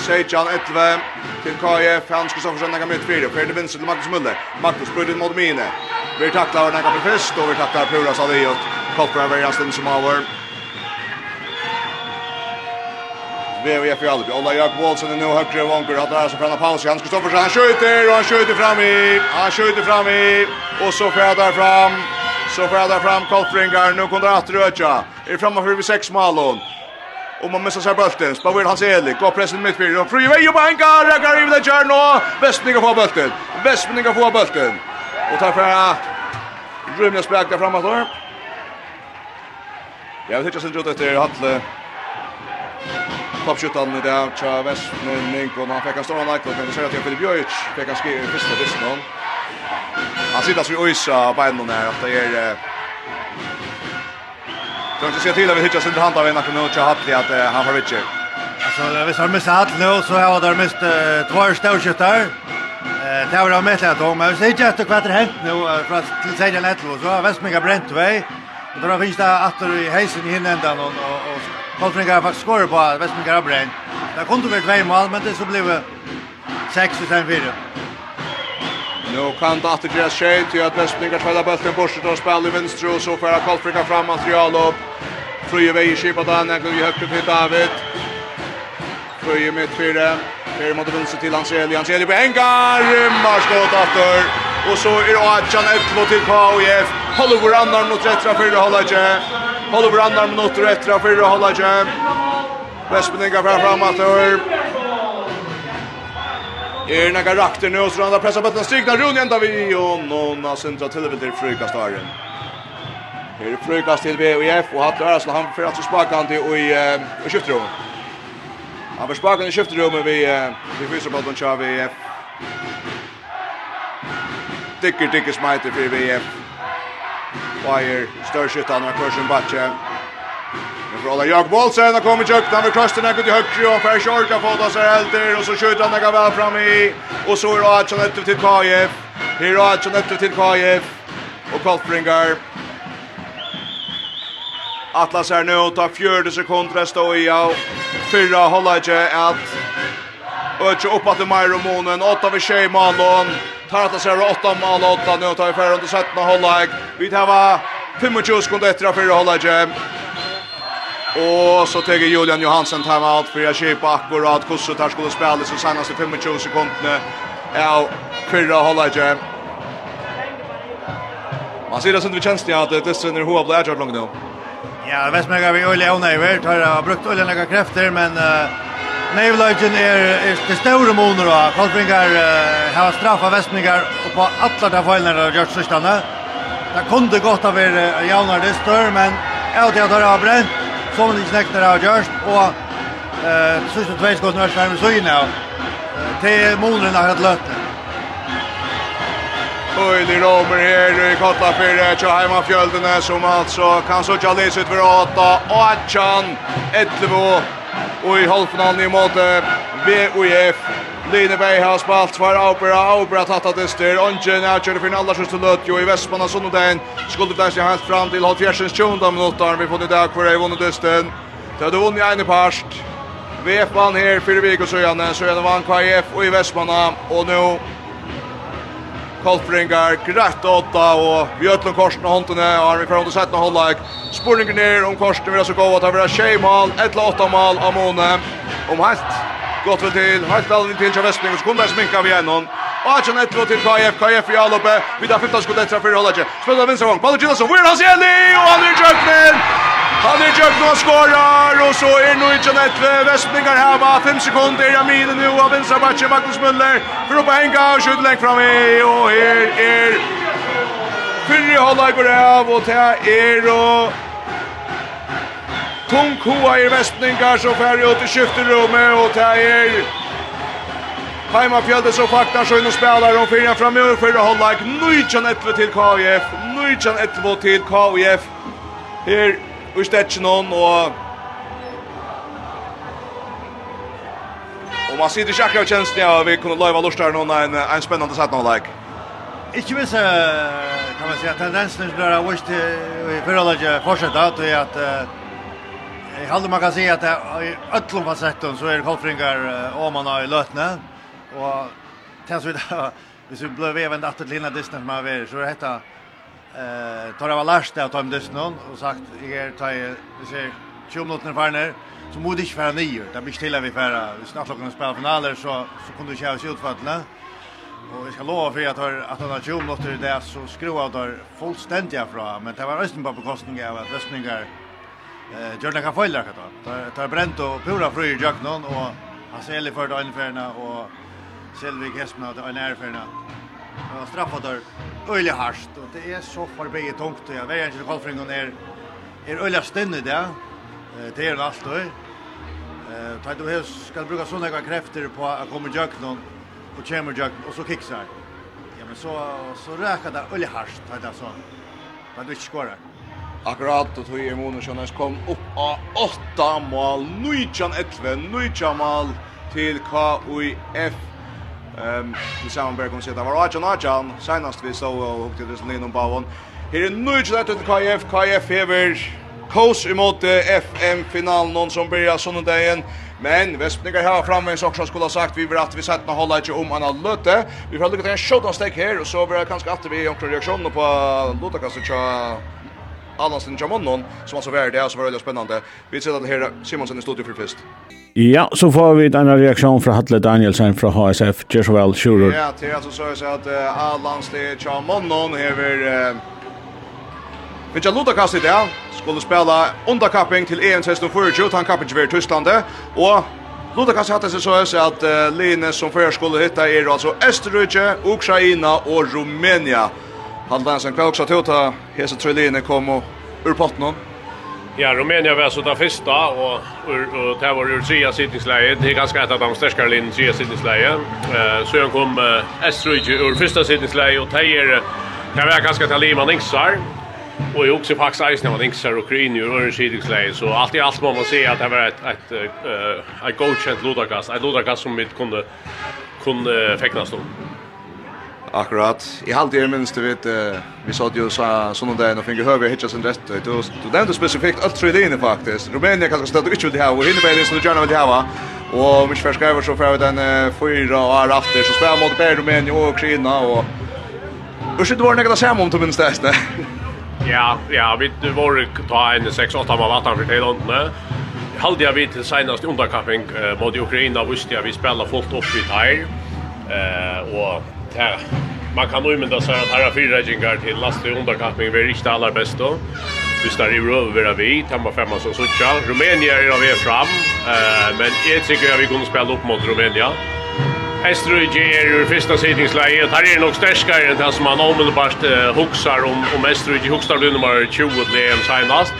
Sejan Etve til KF, han skal Kristoffersson när han möter fyra. Fjärde vinst til Magnus Muller. Magnus Brudin mot Mine. Vi tacklar när han fest och vi tacklar Puras Aliot. Koppar över Justin Sumauer. VVF i Alby. Ola Jakob Olsen är nu högre vanker. Han drar sig från paus. Hans Kristoffersson, han skjuter och han skjuter fram i. Han skjuter fram i. Och så färdar fram. Så färdar fram Kolfringar. Nu kommer det att röja. Är framme för vid sex malon. Och man missar sig bulten. Spavir Hans Eli. Går pressen mitt för. Och fri väg på banka. Räcker i det kör nu. Västminga får bulten. Västminga får bulten. Och tar för Rymnes bläkta framåt då. Jag vet inte sen gjort efter Hatle. Toppskyttan i det tja Västminning och han fick en stor nightclub. Men det ser att Filip Björk fick en skir första distan. Han sitter så i ösa på änden där att det är Kan inte se till att vi hittar sin hand av en aktion och Hatli att han får Richard. Alltså hvis han missar Hatli nu så har där mist två stålskyttar. Eh det har med att om jag säger att det kvarter hänt nu för att till sig lätt så har Westmega bränt väg. Och då finns det att i hejsen i hinändan och och har faktiskt skåret på att Västmika har bränt. Det kunde varit två mål men det så blev 6 och sen 4. Nu kan det att göra sig till att Västningar tvättar bulten bort och spelar i vänster och så får Kolfrika fram material upp. Fröje väger skipa där när Gulli högt till David. Fröje mitt fyra. Fyra mot vänster till Anseli. Anseli på Engar. Rymmar skott efter. Och så är det Adjan 11 till KOF. Håller vår annan mot rättra fyra håller inte. Håller vår annan mot rättra fyra håller inte. Västningar fram fram efter. Er går rakter nu och så andra pressar bollen striknar Rune ända vi och Nona centra till det till frukast. Här är frukast till BOF och Hattar så han för att sparka han till och i och Han hon. Han i skiftrummet vi vi visar på den kör vi Dicker Dicker smiter för VF. Wire störskyttarna kursen batchen. Rolla Jakob Olsen har kommit upp där med krossen där ut i högre och Per Sharka får ta sig helt och så skjuter han där väl fram i och så är det Artsson efter till KF. Här är Artsson efter till KF och Kolfringar. Atlas är nu och tar 40 sekunder att stå i av fyra hållage att Ötje upp att det mer om månen åtta vid tjej Malon, tar att det sig åtta mal åtta nu tar vi färre under 17 hållag. Vi tar va 25 sekunder efter att fyra hållage. Och så tar Julian Johansen timeout för att köper akkurat kusset här skulle spela så senast i 25 sekunder. Ja, kvirra hålla jag. Man ser det som vi känns det att det är sönder hur blir jag långt då. Ja, vet mig vi Ole Onaiver tar har brukt Ole några krafter men uh, Nevlagen är är det stora moner då. Kolbringar uh, har straffat Västmingar och på alla de fallen har gjort sistone. Det kunde gått av er uh, det stör men jag tror att det har bränt som de snekter har gjort, och eh, sørste tvei skottene har skjermet søgne av, til målene har hatt Oj, det romer här i Kotlafyr till Heimafjöldene som alltså kan så söka ut för åtta och Atchan Ettlevo och i halvfinalen i måte, VOF Line Linebei har spalt var Aubra, Aubra tatt av dyster, Ongen är kjører for en allers til løt, jo i Vestmanna Sonnodagen, skulle det seg helt fram till halvfjersens 20 minuter vi får det där hvor jeg vunnet dysten, det hadde vunnet ene parst, Vepan her fyrir vik og søgjane, søgjane vann KF och i Vestmanna, och nu Kolfringar, greit åtta og Bjøtlund Korsen og håndene, og vi vil fra under 17 hållag. Spurningen er om Korsen vil så gå at han vil ha tjej mal, ett åtta mål av måne, om helt Gott vel til, helt alvin til Kjær Vestning, og så kunne sminka vi gjennom. Og Atjan Etro til KF, KF i alloppe, vi tar 15 skudd etter for Hollandje. Spiller venstre vang, Palle Gilles, hvor er hans Jeli, og han er Jøknen! Han er Jøknen og skårer, og så er nå Atjan Etro, Vestningar her hava, 5 sekunder, er Amine nu, av venstre bakke, Magnus Müller, for oppe henga, og skjøtt lengt fram i, og her er Fyrre Hollandje går av, og det er og tung koa i vestningar som färger ut i skifterummet och Heima fjölde som faktar så in och spelar om fyra framöver för att hålla 19-11 till KIF 19-11 till KIF Her ur Stetchenon och Och man sitter i akkurat av ja, vi kunde lojva lustar någon en, en spännande satt någon like. Ikke minst kan man säga tendensen är att vi förhållande fortsätter att Jeg hade man kan säga att i öllum facetten så er kolfringar om i lötne Og tänds vi där hvis vi blev vevend at det lilla distans man er så er heter eh tar av var last där tar distans och sagt jag tar vi ser 20 minuter för ner så mod ich för nio där blir stilla vi för vi snart klockan spelar finaler så så kunde du köra sig utfallna Och vi ska lova för att har att han har 20 minuter där så skruvar där fullständigt från men det var resten på bekostning av att röstningar eh Jordan kan fel det då. Tar bränt och pura fru i jacknon och han säljer för då infärna och Selvig Hesma och en erfärna. Och straffat där öle harst och det är så förbi tungt och jag vet inte vad fringen är är öle stänne där. Det är allt då. Eh tar du hus ska bruka såna krafter på att komma Jack någon och chamber jack och så kicksar. Ja men så så räkar det öle harst tar det så. Men du skorar. Akkurat og tog i Mona Sjønnes kom opp av åtta mål, Nujjan etve, nujjan mål til KUIF. Um, til samanberg kom sier det var Ajan Ajan, senast vi så og hukte det sånn innom bavon. Her er nøytjan etve til KUIF, KUIF hever kos imot FM-finalen, noen som blir sånne Men Vestbygger har framvis också skulle ha sagt vi vill att vi sätter och hålla inte om anna löte. Vi får lycka till en shot stake här och så blir det kanske att vi har reaktioner på Lotakastet Allansen Jamonnon som alltså var det som var väldigt spännande. Vi ser att här Simonsen i studio för först. Ja, så får vi en reaktion från Hatle Danielsen från HSF, Jesuel Schurer. Ja, det är alltså så att uh, Allansen Jamonnon har uh, Vinja Lutakast i dag skulle spela underkapping til EM 2024, han kapping til Tyskland, og Lutakast hatt det så er at uh, Line som fører skulle hitta er altså Østerrike, Ukraina og Rumænia. Han var sen kvar också till att hesa Trulline kom och ur potten. Ja, Rumänien var så där första och och det var ju tre sittningsläge. Det är ganska ett av de största linjen tre sittningsläge. Eh så kom eh, Estrich ur första sittningsläge och Tejer kan vara ganska taliman ingsar. Och jag också faktiskt när var ingsar och Green ur ur sittningsläge så allt i allt må man se att det var ett ett eh ett godkänt lodarkast. Ett lodarkast som vi kunde kunde fäknas då. Akkurat. I halvt er minst, du vet, vi sa att ju sa sånne dagen og finner høyre hitja sin då det är nevnte specifikt allt tre linje faktiskt. Rumänien kanske stedet du ikke vil och hinner väl så du gjerne vil hava. Och vi færre skriver så för den fyra og är after, så spela mot Per Rumænia og Kina. Og... Urskilt var det att samme om du minst det, Ja, ja, vi var ta en 6-8 man vatten för till åndene. Halde jag vid till senast underkapping mot Ukraina, visste jag vi spelar fullt upp i tær. Eh, och ja, man kan nog mynda sig att här har fyra jingar till last i underkappning vi är riktigt allra bäst då. Vi står i röver vi, Tamma femma som sucha. Rumänien är av er fram, eh, men jag tycker att vi kunde spela upp mot Rumänien. Estrøyge er ur fyrsta sidningsleie, her er nok sterskare enn det som man omedelbart uh, huksar om, om Estrøyge, huksar du nummer 20 til EM senast.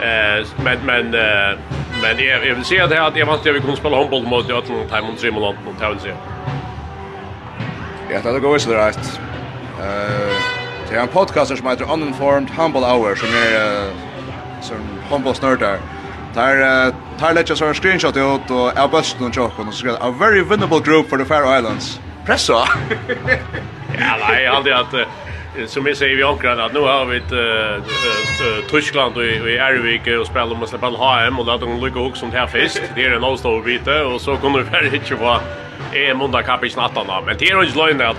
Uh, men men, uh, men jeg, jeg vil si at jeg, at jeg vant til at vi kunne spille håndboll mot Jøtland, Taimond, Timon Trimolant det vil si. Ja, det går visst rätt. Eh, det är en podcast som heter Uninformed Humble Hour som är som humble snördar. Tar uh, tar lägger så screenshot ut och är bäst någon chock och så ska a very winnable group for the Faroe Islands. Pressa. ja, nej, aldrig att som jag säger vi ankrar att nu har vi ett uh, Tyskland och i Ervik och spelar om att släppa HM och att dem lyckas också som det här fest. Det är en avstånd och så kommer vi här inte på är måndag kapp i snatten då. Men det är ju inte lögn att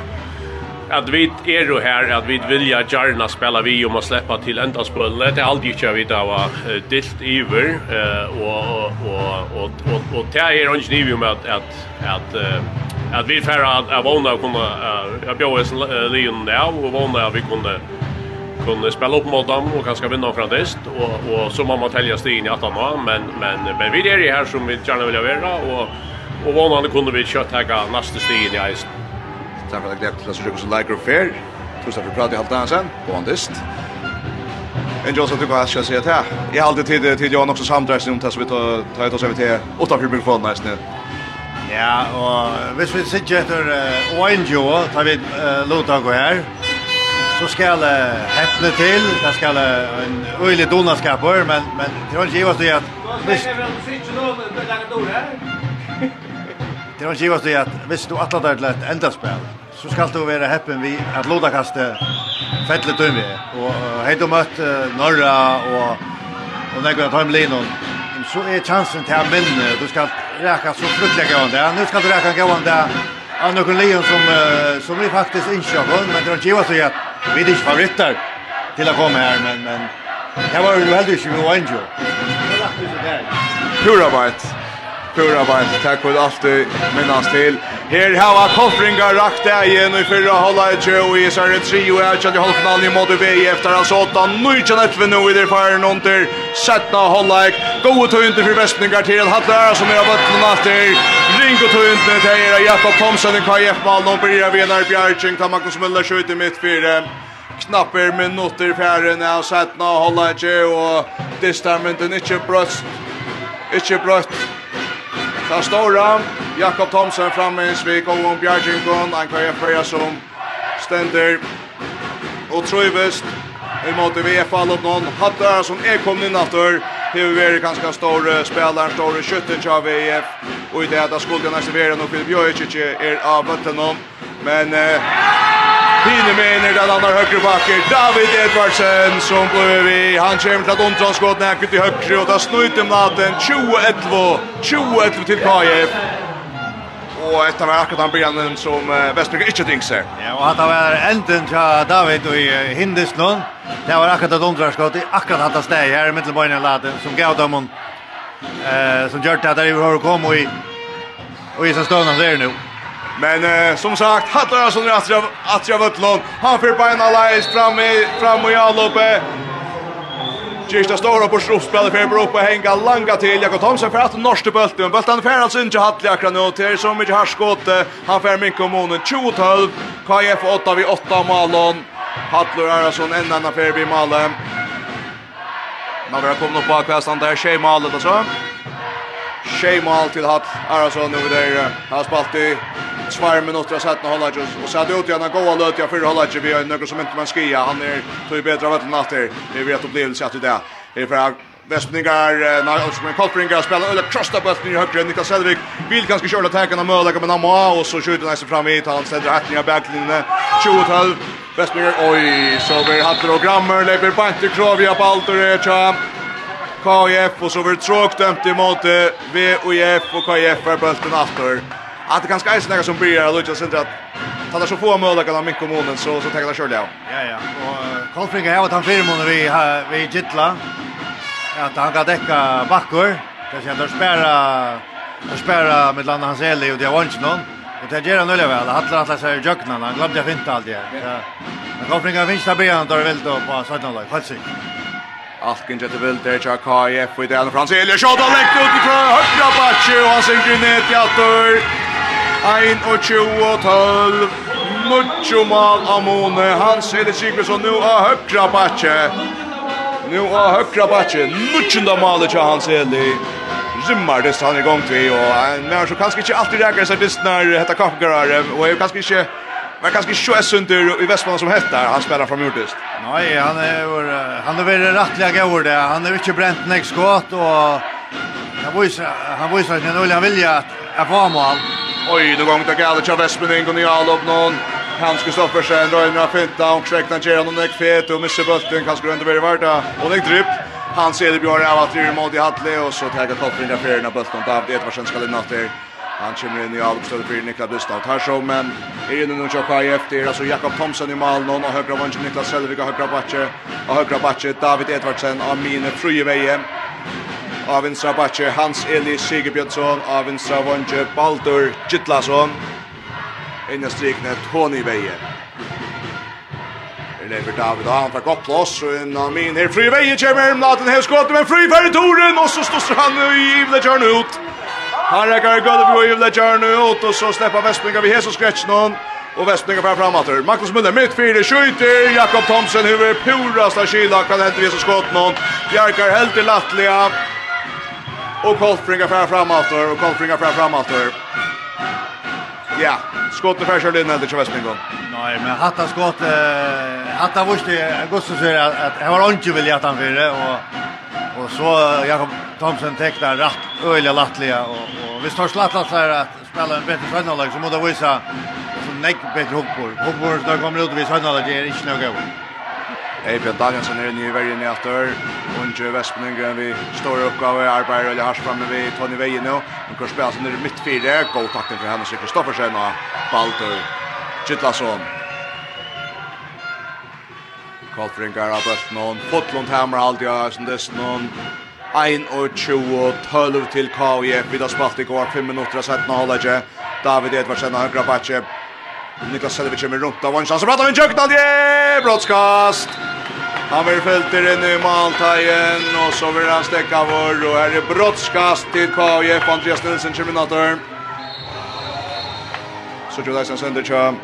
att vi är ju här att vi vill ju gärna spela vi om att släppa till ända spelet. Det är alltid kör vi där var dilt över eh och och och och och det är ju inte med att att att att vi för att våna kunna jag bjöd oss Leon där och våna vi kunde kunde spela upp mot dem och kanske vinna från dest och och så man måste tälja stigen i attan men men men vi är ju här som vi gärna vill vara och og vanande kunde vi kjøtt hekka neste stien i eisen. Takk for at jeg glemt til at Sjøkos og Fair. Tusen for pratet i halvdagen sen. God andist. En Jonsson tycker jag ska säga det här. Jag har alltid tid till Jan också samdressning om det som vi tar oss över till åtta för mikrofonen nästan. Ja, og hvis vi sitter etter Oenjo, tar vi lota gå her, så skal heppne til, det skal en øylig donaskaper, men, men det er ikke givet at... Hvis... Hvis... Hvis... Hvis... Hvis... Hvis... Hvis... Hvis... Hvis... Det er givast det at hvis du atlar deg til et endaspel, så skal du være heppen vi at lodakastet fettelig døm vi. Og hei du møtt Norra og, og Negvina Tarmlinon, så er chansen til å minne. Du skal ræka så fruktelig gøyende. Ja, nu skal du ræka gøyende av noen lion som, som vi faktisk innsjøkker, men det er givet det at vi er ikke favoritter til å komme her, men, men det var jo heldig ikke vi var innsjøk. Det var. Pura bite pura beint. Takk for alt du minnes til. Her hava koffringar rakt degen i fyrra hålla i tjö og i Sverige 3 og er kjent i halvfinalen i måte VI efter hans 8. Nujtjan et vi nu i der faren under 17 hålla i. Gode tøyndte for vestningar til Hatle er som er av bøttlen Ring Ringo tøyndte til her Jakob Thomsen i KF Malm og Birja Venar Bjergjeng til Magnus Møller i mitt fire knapper minutter færre när han satt nå hålla inte och distar den inte bröst inte bröst Ta stora, Jakob Thomsen framme i svik og om Bjergjinkon, han kan jeg prøya som stender og trøyvest i måte er fallet noen hattar som er kommet inn etter. aftur, Hever Veri ganske store spillere, store skytten til VF. Og i det här nesten være noe och Filip ikke er av vatten Men... Eh, Hine mener den andre høyre bakker, David Edvardsen, som blir vi. Han kommer til at omtranskått nækket i høyre, og da snøyte maten natten 20-11, 20-11 til KF. Og etter var akkurat han begynnen som Vestbrygge ikke tenker seg. Ja, og det var enden til David i Hindeslund. Det var akkurat et omtranskått i akkurat hatt av steg her, i middelbøyne laten, som gav dem eh, som gjør det at de har kommet i, og i seg stående ser nå. Men eh, som sagt, Hattar Hattarason är att jag vet lån. Han får beina lejs fram i, fram i alloppe. Kirsta stora på sluttspelet för Europa hänga långa till Jakob Thomsen för att norska bulten. Men bulten för alltså inte hattlig akkurat nu. till så mycket har skott. Han får mycket kommunen 2-12. KF 8 vid 8 Malon. Hattler Arason en annan för vid Malon. Man vill komma upp på kvästan där. Tjej Malon alltså mål till Hatt Arason över där. Har spalt i två minuter sett när hålla just och så hade ut gärna goa løte jag för hålla vi har något som inte man skia. Han är tog bedre bättre av natt där. Vi vet opplevelse att det är för Vestningar, nej, och med Kolpringar spelar eller krossar bollen i högre Niklas Selvik vill kanske köra tacken av Möller men Amma och så skjuter nästan fram i han sätter rättning av backlinjen 2012 Vestningar oj så vi hade och Grammer lägger på inte krav Baltor och KIF och så blir det dömt emot VOF och KIF är bulten efter. Att det kanske är några som blir att Lucas inte att Tala så få möjligheter av min kommunen så så tänker jag själv. Ja ja. ja. Och Kolfring har han fyra månader vi vi Gittla. Att han kan täcka backor. Det känns att spärra att spärra med landa hans Eli och det var inte någon. Och det gör han nu väl. Alla alla sig jökna han glömde jag finta allt det. Men Kolfring finns där be då tar väl då på 17 lag. Falsik. Allt kan jette vill där jag KF vid Allan Frans Elias shot och lägger ut ifrån høgra backe og han synker ned til attor. Ein og tjo og tolv. Mucho mal Amone Hans Elias Sigurdsson nu av høgra backe. Nu av høgra backe. Mucho da malet till Hans Elias. Rimmar det han igång till och men så kanske inte alltid räcker så sig distnar detta kaffegarare och är kanske inte Men kanske så är sönder i Västmanland som heter han spelar från Mjordist. Nej, han är vår han är väl rättliga gård där. Han är inte bränt näck skott och han visar han visar att han vill vilja att vara mål. Oj, då gång det galet till Västmanland och ni all upp någon. Hans Kristoffersen drar in finta och räknar ger honom näck fet och missar bulten kanske runt över varta. Och det dripp. Han ser det björn av att det är mot i Hatle och så tar jag toppen där för när bulten av det var sen ska lämna till. Han kommer in i avslutet för Niklas Bustav så, men är inne nu tjocka i efter alltså Jakob Thomsen i mål någon och högra vänster Niklas Selvig och högra backe och högra backe David Edvardsen av Mine Frujeveje av vinstra backe Hans Eli Sigbjörnsson av vänstra vänster Baldur Gittlason inne strikne Tony Veje Lever David og han tar opp plass og en av min her fri vei kommer Naten har skått med fri færre toren og så står han i Ivle kjørne ut Han räcker god upp och Ivla Jarnu ut och så släpper Vestbringa vid Jesus Gretchnon. Och Vestbringa fram framåt. Magnus Müller mitt fyra skjuter. Jakob Thomsen huvud purast av Kila kan hända vid så skott någon. Bjarkar helt i Lattlia. Och Kolfringa fram framåt och Kolfringa fram framåt. Ja, skott för färsar in det tjävas men Nej, men hatta skott eh hatta visste Augusto säger att han var inte vill att han för och och så Jakob Thomsen tecknar rätt öliga lattliga och och vi står slattlat så här att spela en bättre söndagslag så måste visa som näck bättre hoppor. Hoppor där kommer ut vid söndagslag är inte något. Eibjørn Danielsen er nye verden i aftur. Unge Vestmenningren vi står i oppgave, arbeider eller hardt fremme vi Tony Veie nå. Hun kan spille seg nere midt fire. God takten for henne, sikkert Kristoffersen og Baldur Kittlasson. Kallfringar av bøtt. Fotlund hammer alltid av som dess någon 1 og 20, 12 til KVF. Vi har spalt i går, 5 minutter av 17 og holdet ikke. David Edvardsen og høyre Batje. Niklas Selvic kommer rundt av vannsjans. Så pratar vi en kjøkken, Brottskast. Han vill fälta inn i Maltajen og så vil han stäcka vår og her er brottskast til KIF Andreas Nilsson Terminator. Så tror jag sen sönder kjøm.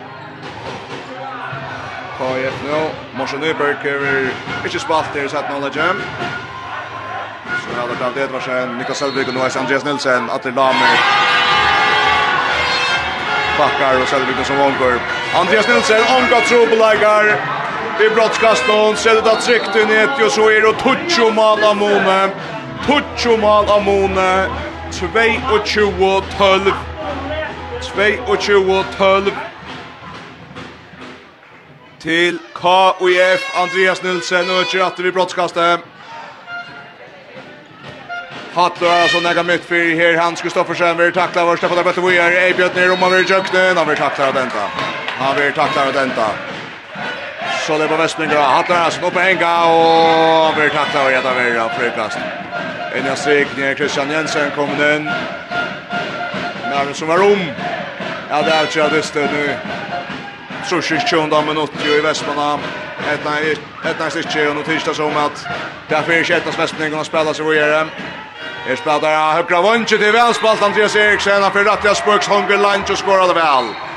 KIF nu. Morsen Nyberg är ikke spalt där så att någon lägger. Så er det David Edvarsen, Niklas Selvig og nå er Andreas Nilsen, Atle Lamer. Bakkar og Selvig som omgår. Andreas Nilsen, omgatt trubbelagar vid brottskastan. Sredet att tryckte ner og så er det Tuccio Malamone. Tuccio Malamone. 22-12. 22-12. Til KUF Andreas Nilsen og ikke att vi brottskastet. brottskastar. er altså nega mitt för här Hans Kristoffersen vill takla vår Stefan Arbete Weir. Ej bjöd om han vil jøkne, Han vil takla av denta. Han vil takla av denta så det på Västninga. Hattar han upp en gång och blir tackla och jätta vera frukast. En jag strik ner Christian Jensen kommer inn. Magnus som var om. Ja, det er ju jag visste nu. Så sjukt minutt jo i Vestlinga. Etna er Ett og ett tirsdag som at det er fyrir därför är og spela seg sig Er spela der, jag högra vånche til välspalt Andreas Eriksen, Han för rätt jag spöks hunger lunch och skorar väl.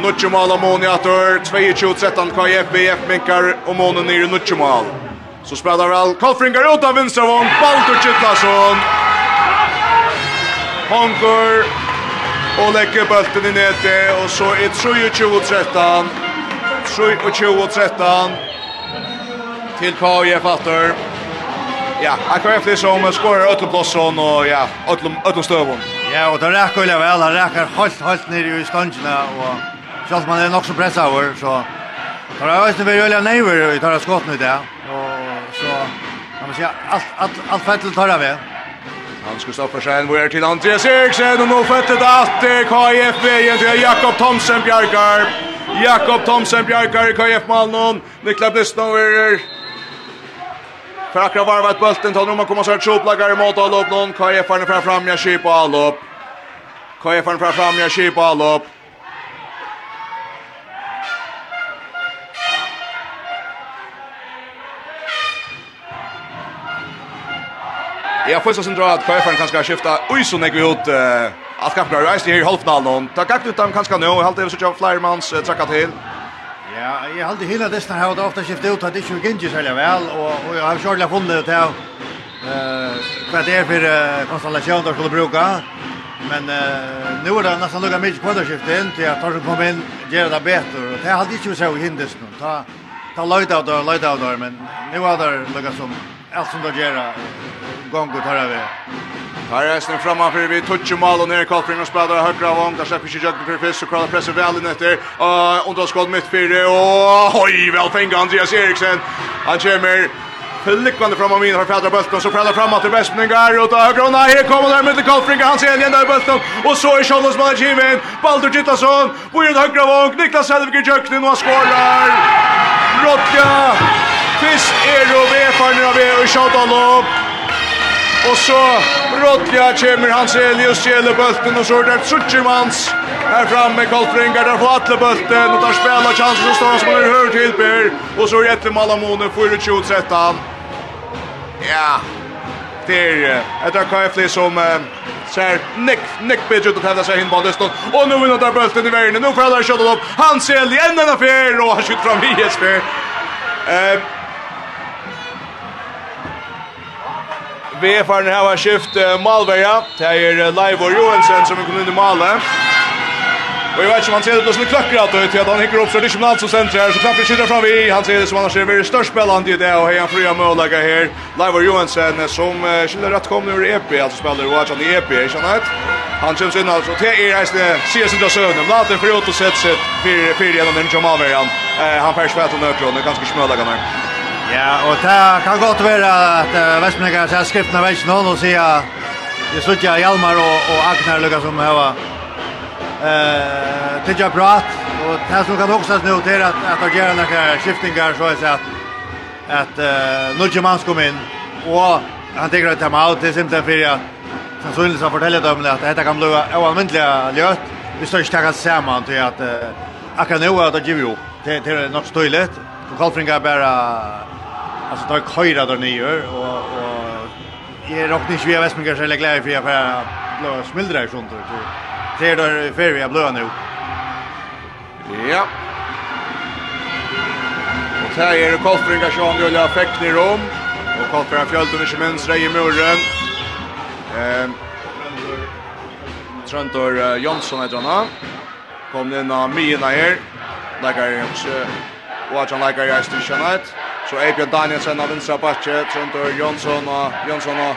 Nutje mål av Moni Atur. 22-13 KF, BF minkar og Moni nere Nutje mål. Så spelar all Kolfringar ut av vinstra vinstravån, Baldur Kittlason. Honkur og legger bulten i nete, og så er 23-13. 23-13 til KF attor. Ja, AKF det som skorar öllum plosson og ja, öllum öllum stövun. Ja, og det räcker väl väl, det räcker helt helt ner i stangina och Sjalt man er nok så pressa over, så Tar jag visst vi gör neighbor i tar skott nu där och så man måste säga allt allt allt fettel tar vi. Han skulle stå för sig var till Andreas Eriksson och nu fettet att KF vägen till Jakob Thomsen Bjarkar. Jakob Thomsen Bjarkar KF Malmö. Niklas Blistov är För akkurat varvat bulten tar man kommer så här tjoplagar mot upp någon KF har fram fram jag kipa all upp. KF får fram fram jag kipa all upp. Ja, första sen drar att Kajfan kanske ska skifta. Oj så när vi ut eh att kanske drar här i halvfinalen. Ta kakt ut dem kanske nu. Helt över så jag kör Flyermans tracka till. Ja, jag hade hela dessa här och ofta skifta ut att det inte gick så väl och och jag har själv funnit det här eh vad det är för konstellation då skulle bruka. Men eh nu är det nästan lugga mycket kvar skiftet in till att ta sig på in göra det bättre och det hade inte så hindes nu. Ta ta light out där, light out där men nu är det lugga som allt som då gör gongur tar över. Här är snön framför vi touch mål och ner Kolfring och spelar högra vång där släpper sig Jöggen för Fisk och kallar pressar väl in efter. Och under skott mitt fyra och oj väl fänga Andreas Eriksen. Han kommer Flickvande fram av min har fädra bulten så fäller fram till Westmingar och där gröna här kommer där med Kolfring han ser igen där bulten och så är Charles Malajimen Baldur Gittasson på den högra vång Niklas Helvik Jöknen och skårar Rotja Fisk er og vefarnir av er och sjáttan Og så Rodja kommer Hans Elius gjelder bulten og så er det Sutsjermans her framme med Koltringar, der får atle bulten og der spiller chansen som står som er hørt til Per, og så er det etter Malamone, 4-2-13. Ja, det er etter Kajfli som ser nick nick bitch ut att hävda sig in på det stånd. Och nu vinner där bulten i vägen. Nu får alla skjuta upp. Han ser igen den affär och han skjuter fram i Jesper. Eh Vi er faren her var skift Malverja. Det er Leiv og Johansen som er kommet inn i Male. Og jeg vet ikke om han ser det på sånne kløkker alt ut til at han hikker opp så det er ikke alt som senter her. Så klapper skytter fram vi. Han ser det som han har skjedd størst spillende i det og har han fria mållegge her. Leiv Johansen som skylder rett kommer ur EP, altså spiller og han i EP, ikke sant? Han kommer inn altså til er reisende sier sin til drasøvn. Later for å sette sitt fyrir gjennom den Jamalverjan. Han færst fett og nøkron, ganske smøllegge her. Ja, og det kan godt være at uh, Vestmenninger ser skriften av veien og sier det slutter Hjalmar og, og Agner, lukka som har uh, tidja prat. Og det som kan også nå til at, at det gjør noen skiftingar så er det at at uh, Nudje Mans kom inn og han tenker at han det er simpelthen for at sannsynlig så forteller dem at dette kan bli oanmyndelig ljøtt vi står ikke takket sammen til at uh, akkurat nå er det givet jo til, til nok støylet Kalfringa er bare alltså där köra där nere och och är dock inte vi vet mycket själva glädje för jag för blå smildrar sånt tror jag. Tre där för vi blå nu. Ja. Och här är det Kolfringa vill ha Fäckner i Rom och Kolfringa fjällt under Kemens Rej i muren. Ehm Trantor uh, Jonsson heter han. Kom in av Mina här. Lägger också. Och att han lägger i Aston Knight. Så Eibjørn Danielsen av vinstra bakke, Trondor Jonsson og Jonsson og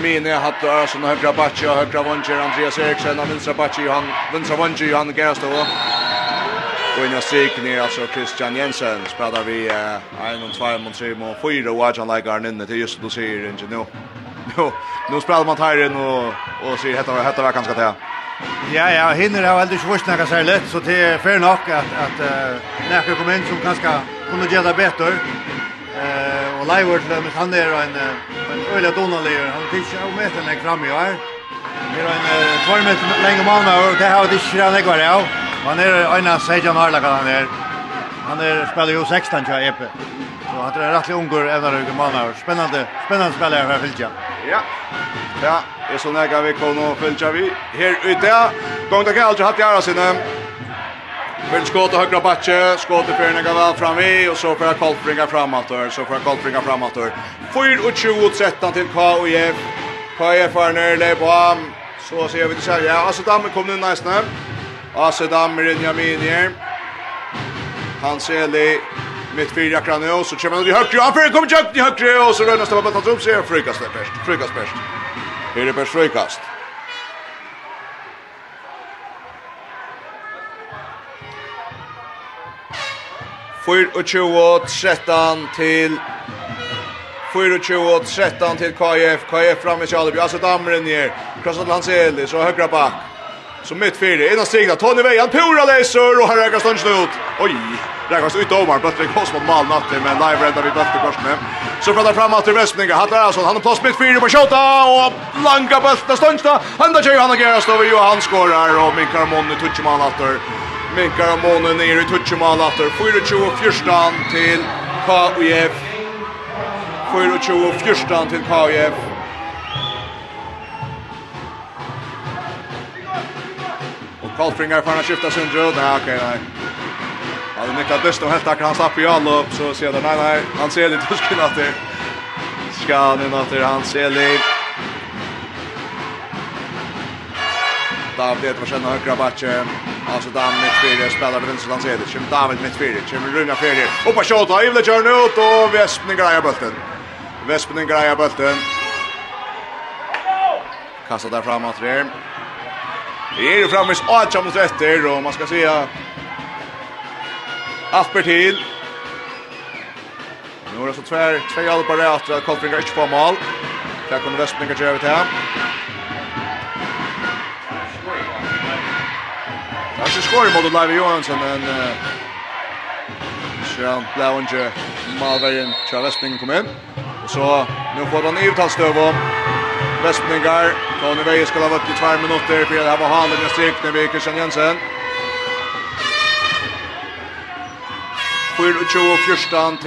Mine hatt og Ørsson og høyre bakke og høyre vanger, Andreas Eriksen av vinstra bakke, Johan, vinstra vanger, Johan Gerstov. Og inn i strikene, altså Christian Jensen, spiller vi 1, 2, 3, 4 og Adjan Leikaren inne til just du sier, ikke nå. Nå, nå spiller man här inn og, og sier, hette var, hette var det. Ja, ja, hinner har aldrig svårt snacka sig lätt så det är fair nog att att uh, när kom in som kanske kunde göra bättre og Leivert Lømmes, han er en, en øyla donalier, han fikk ikke av meter lengt fram i år. Han er en tvær meter lenge mann og det har det ikke han ikke vært av. Han er en av Sejan Harlaka han er. Han er spiller jo 16 til Epe. Så han er rettelig unger evner og mann og spennende, spennende spiller her fylkja. Ja, ja, det er sånn jeg kan vi komme og fylkja vi her ute. Gång takk, jeg har alltid hatt i æra sinne. Vill skåta högra backe, skåta för en gåva fram i och så får jag kolbringa framåt och så får jag kolbringa framåt och 4 och 20 13 till KIF. KIF är ner det på så ser vi det så här. Ja, alltså damen kom nu nästan. Alltså damen Benjamin Han ser det mitt fyra kran och så kör man i högra. Han för kommer jag i högra och så rör nästa på att ta upp sig frukast först. Frukast först. Här är det först frukast. 24 13 till 24 13 till KF. KF framme i Kjalleby. Alltså damren ner. Krossar till hans Eli. Så högra back. Så mitt fyra. Innan stigna. Tony Vejan. Pura läser. Och här räknas Stönsen ut. Oj. Räknas ut omar. Böttring kost mot mal natt. Men live räddar vi böttring korsne. Så pratar fram att till Vestninga. Hattar Arason. Han har plats mitt fyra på tjota. Och langa böttring Han Hända tjej. Han ageras då. Johan skorar. Och Mikael Monny. Tutsch man attor minkar av månen ner i Tutsjemal atter. 24-14 til KUF. 24-14 til KUF. Og Kalfringar får han skifta sin dröd. drød. Nei, ok, nei. Han Niklas dust och helt tackar han slapp i all upp så ser det nej nej han ser lite tusken att det ska han in att han ser lite David vet vad högra backen Alltså där med fyra spelar med vänster Lanzede. Kim David med fyra. Kim Runa fyra. Och på skott av Ivle Jörn ut och Vespen grejer bollen. Vespen grejer bollen. Kastar där framåt där. Det är ju framme i 8 mot 1 och man ska säga Asper till. Nu är det så tvär, två på efter att Kolfringar inte får mål. Där kommer Vespen grejer över till. Han ska skåra mot Leive Johansson men eh Sjön Malveien, Malvegen Charlesping kom inn. Og så nu får han uttalstöv om Vestmingar. Tony Veje skal ha vært i tvær minutter, for det her var Halen jag strikene ved Kristian Jensen. Fyr och tjo til fyrstan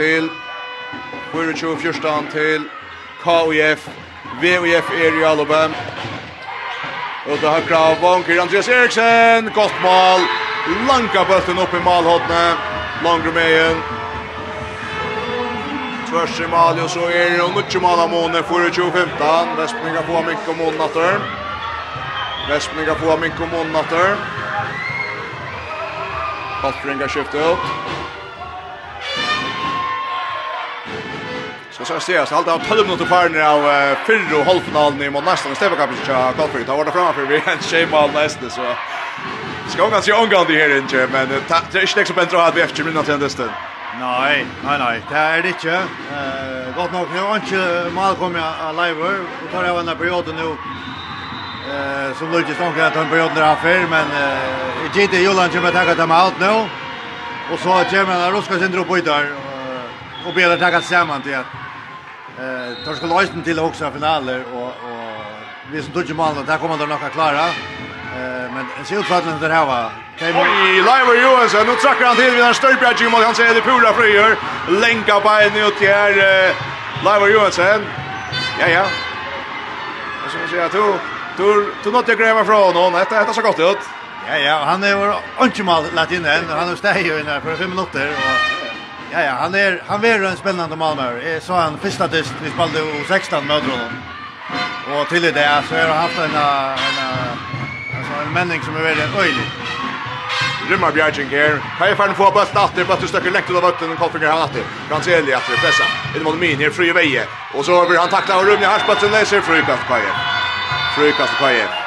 till KUF VUF er i Alabama Og det har krav Bonker, Andreas Eriksen, Godt mål. Lanka bulten opp i malhåttene. Langer med igjen. Tvers i mal, og så er det mycket mal av månen för 2015. Västmyga på mycket om månader. Västmyga på mycket om natter Kottringa skiftet upp. Så så ser jag så alltid har 12 minuter kvar när av fyrre och halvfinalen i mot nästan Stefan Kapic tja Goldberg. Ta vara framför vi en schema nästa så. Ska hon ganska omgående här inte men det är inte så bättre att vi efter minuter till nästa. Nej, nej nej, det är det inte. Eh gott nog nu har inte mal kommit live och tar jag en period nu Eh som Lucas Stone kan ta en period där affär men eh GD Jolan kommer att ta dem allt nu. Och så kommer han ruska sin drop ut där och ber att ta samman till att Eh, tar ska lösen till också finaler och och vi som tog mål där kommer de nog att klara. Eh, men en ser att det här var. Kan vi live ju så nu trackar han till vid en stöpjärg mot han säger det pula fröjer. Länka på en ut här live ju så. Ja ja. Jag ska säga jag du du du nåt jag gräva från honom. Detta detta så gott ut. Ja ja, han är ju inte mal lagt in än. Han har stått ju inne för 5 minuter och Ja, ja, han är han är en spännande Malmö. Jag så han första test vi spelade i 16 möter honom. Och till det så har han haft en en alltså en männing som är väldigt öjlig. Rymma Bjarging här. Kan jag fan få bäst att det bara stöcker läkt av vatten och Kolfinger han att det. Kan se Elia att pressa. In mot min här fri väje. Och så över han tacklar och rymmer Harsbatsen läser frukast Kaje. Frukast Kaje.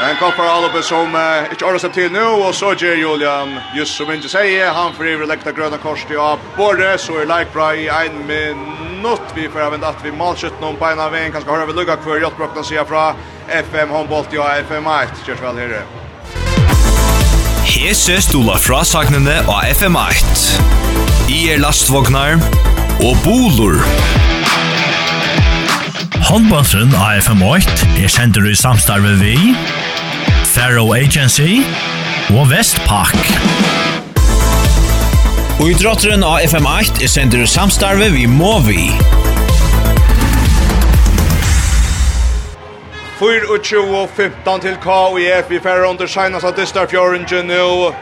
Men koppar alla på som uh, ikke inte seg til nå, og så gjør Julian just som ikke sier, han får ivre lekta gröna kors till av både så er like bra i en minutt, vi får även at vi malskjøtt noen beina av en, kanskje har vi lukka hver jag brukar fra FM Håndbolt, ja FM 1 kjørs vel här. Her ser stola fra sagnene av FM 1, I er lastvognar og bolur. Håndbåndsen av FM8 er sender i samstarve vi Faro Agency og Vestpak. Og av FM8 er sender samstarve vi må vi. 4-20-15 til KIF i færre under Kina, av det står fjøringen nå.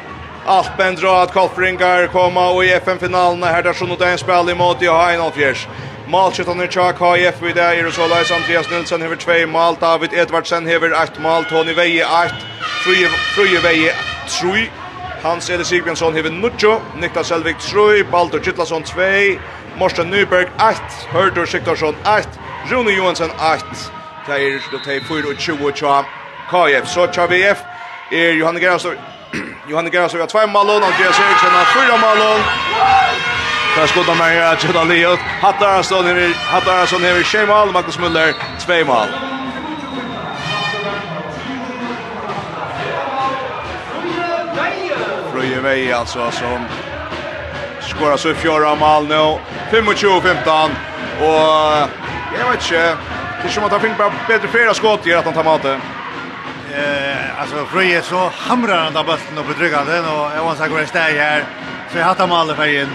Alt bendra at Kolfringar koma og i FM-finalen her der sånn og den er i måte i Heinolfjers. Målskyttan i Tjak HF vid det är så Lars Andreas Nilsson över 2 mål David Edvardsen över 8 mål Tony Veje 8 Fruje Fruje Veje 3 Hans Eli Sigbjørnsson hever Nuccio, Niklas Selvik 3, Baldur Gittlason 2, Morsten Nyberg 8, Hørdur Siktorsson 8, Rune Johansson 8. Det er det er 24 og 20 KF. Så tja VF er Johanne Gerastor. Johanne Gerastor har 2 mål, Andreas Eriksson har 4 mål. Där skottar man ju att skjuta Leot. Hattar så Hattarason över Schemal Marcus Müller 2 mål. Fröje Fröjevej alltså som skorar så fjärde mål nu. 25-15 och jag vet inte Det som att han fick bara bättre fyra skott i att han tar maten. Eh alltså Fröje så hamrar han där bollen upp i tryggande och jag var så går i här. Så jag hattar med alla färgen.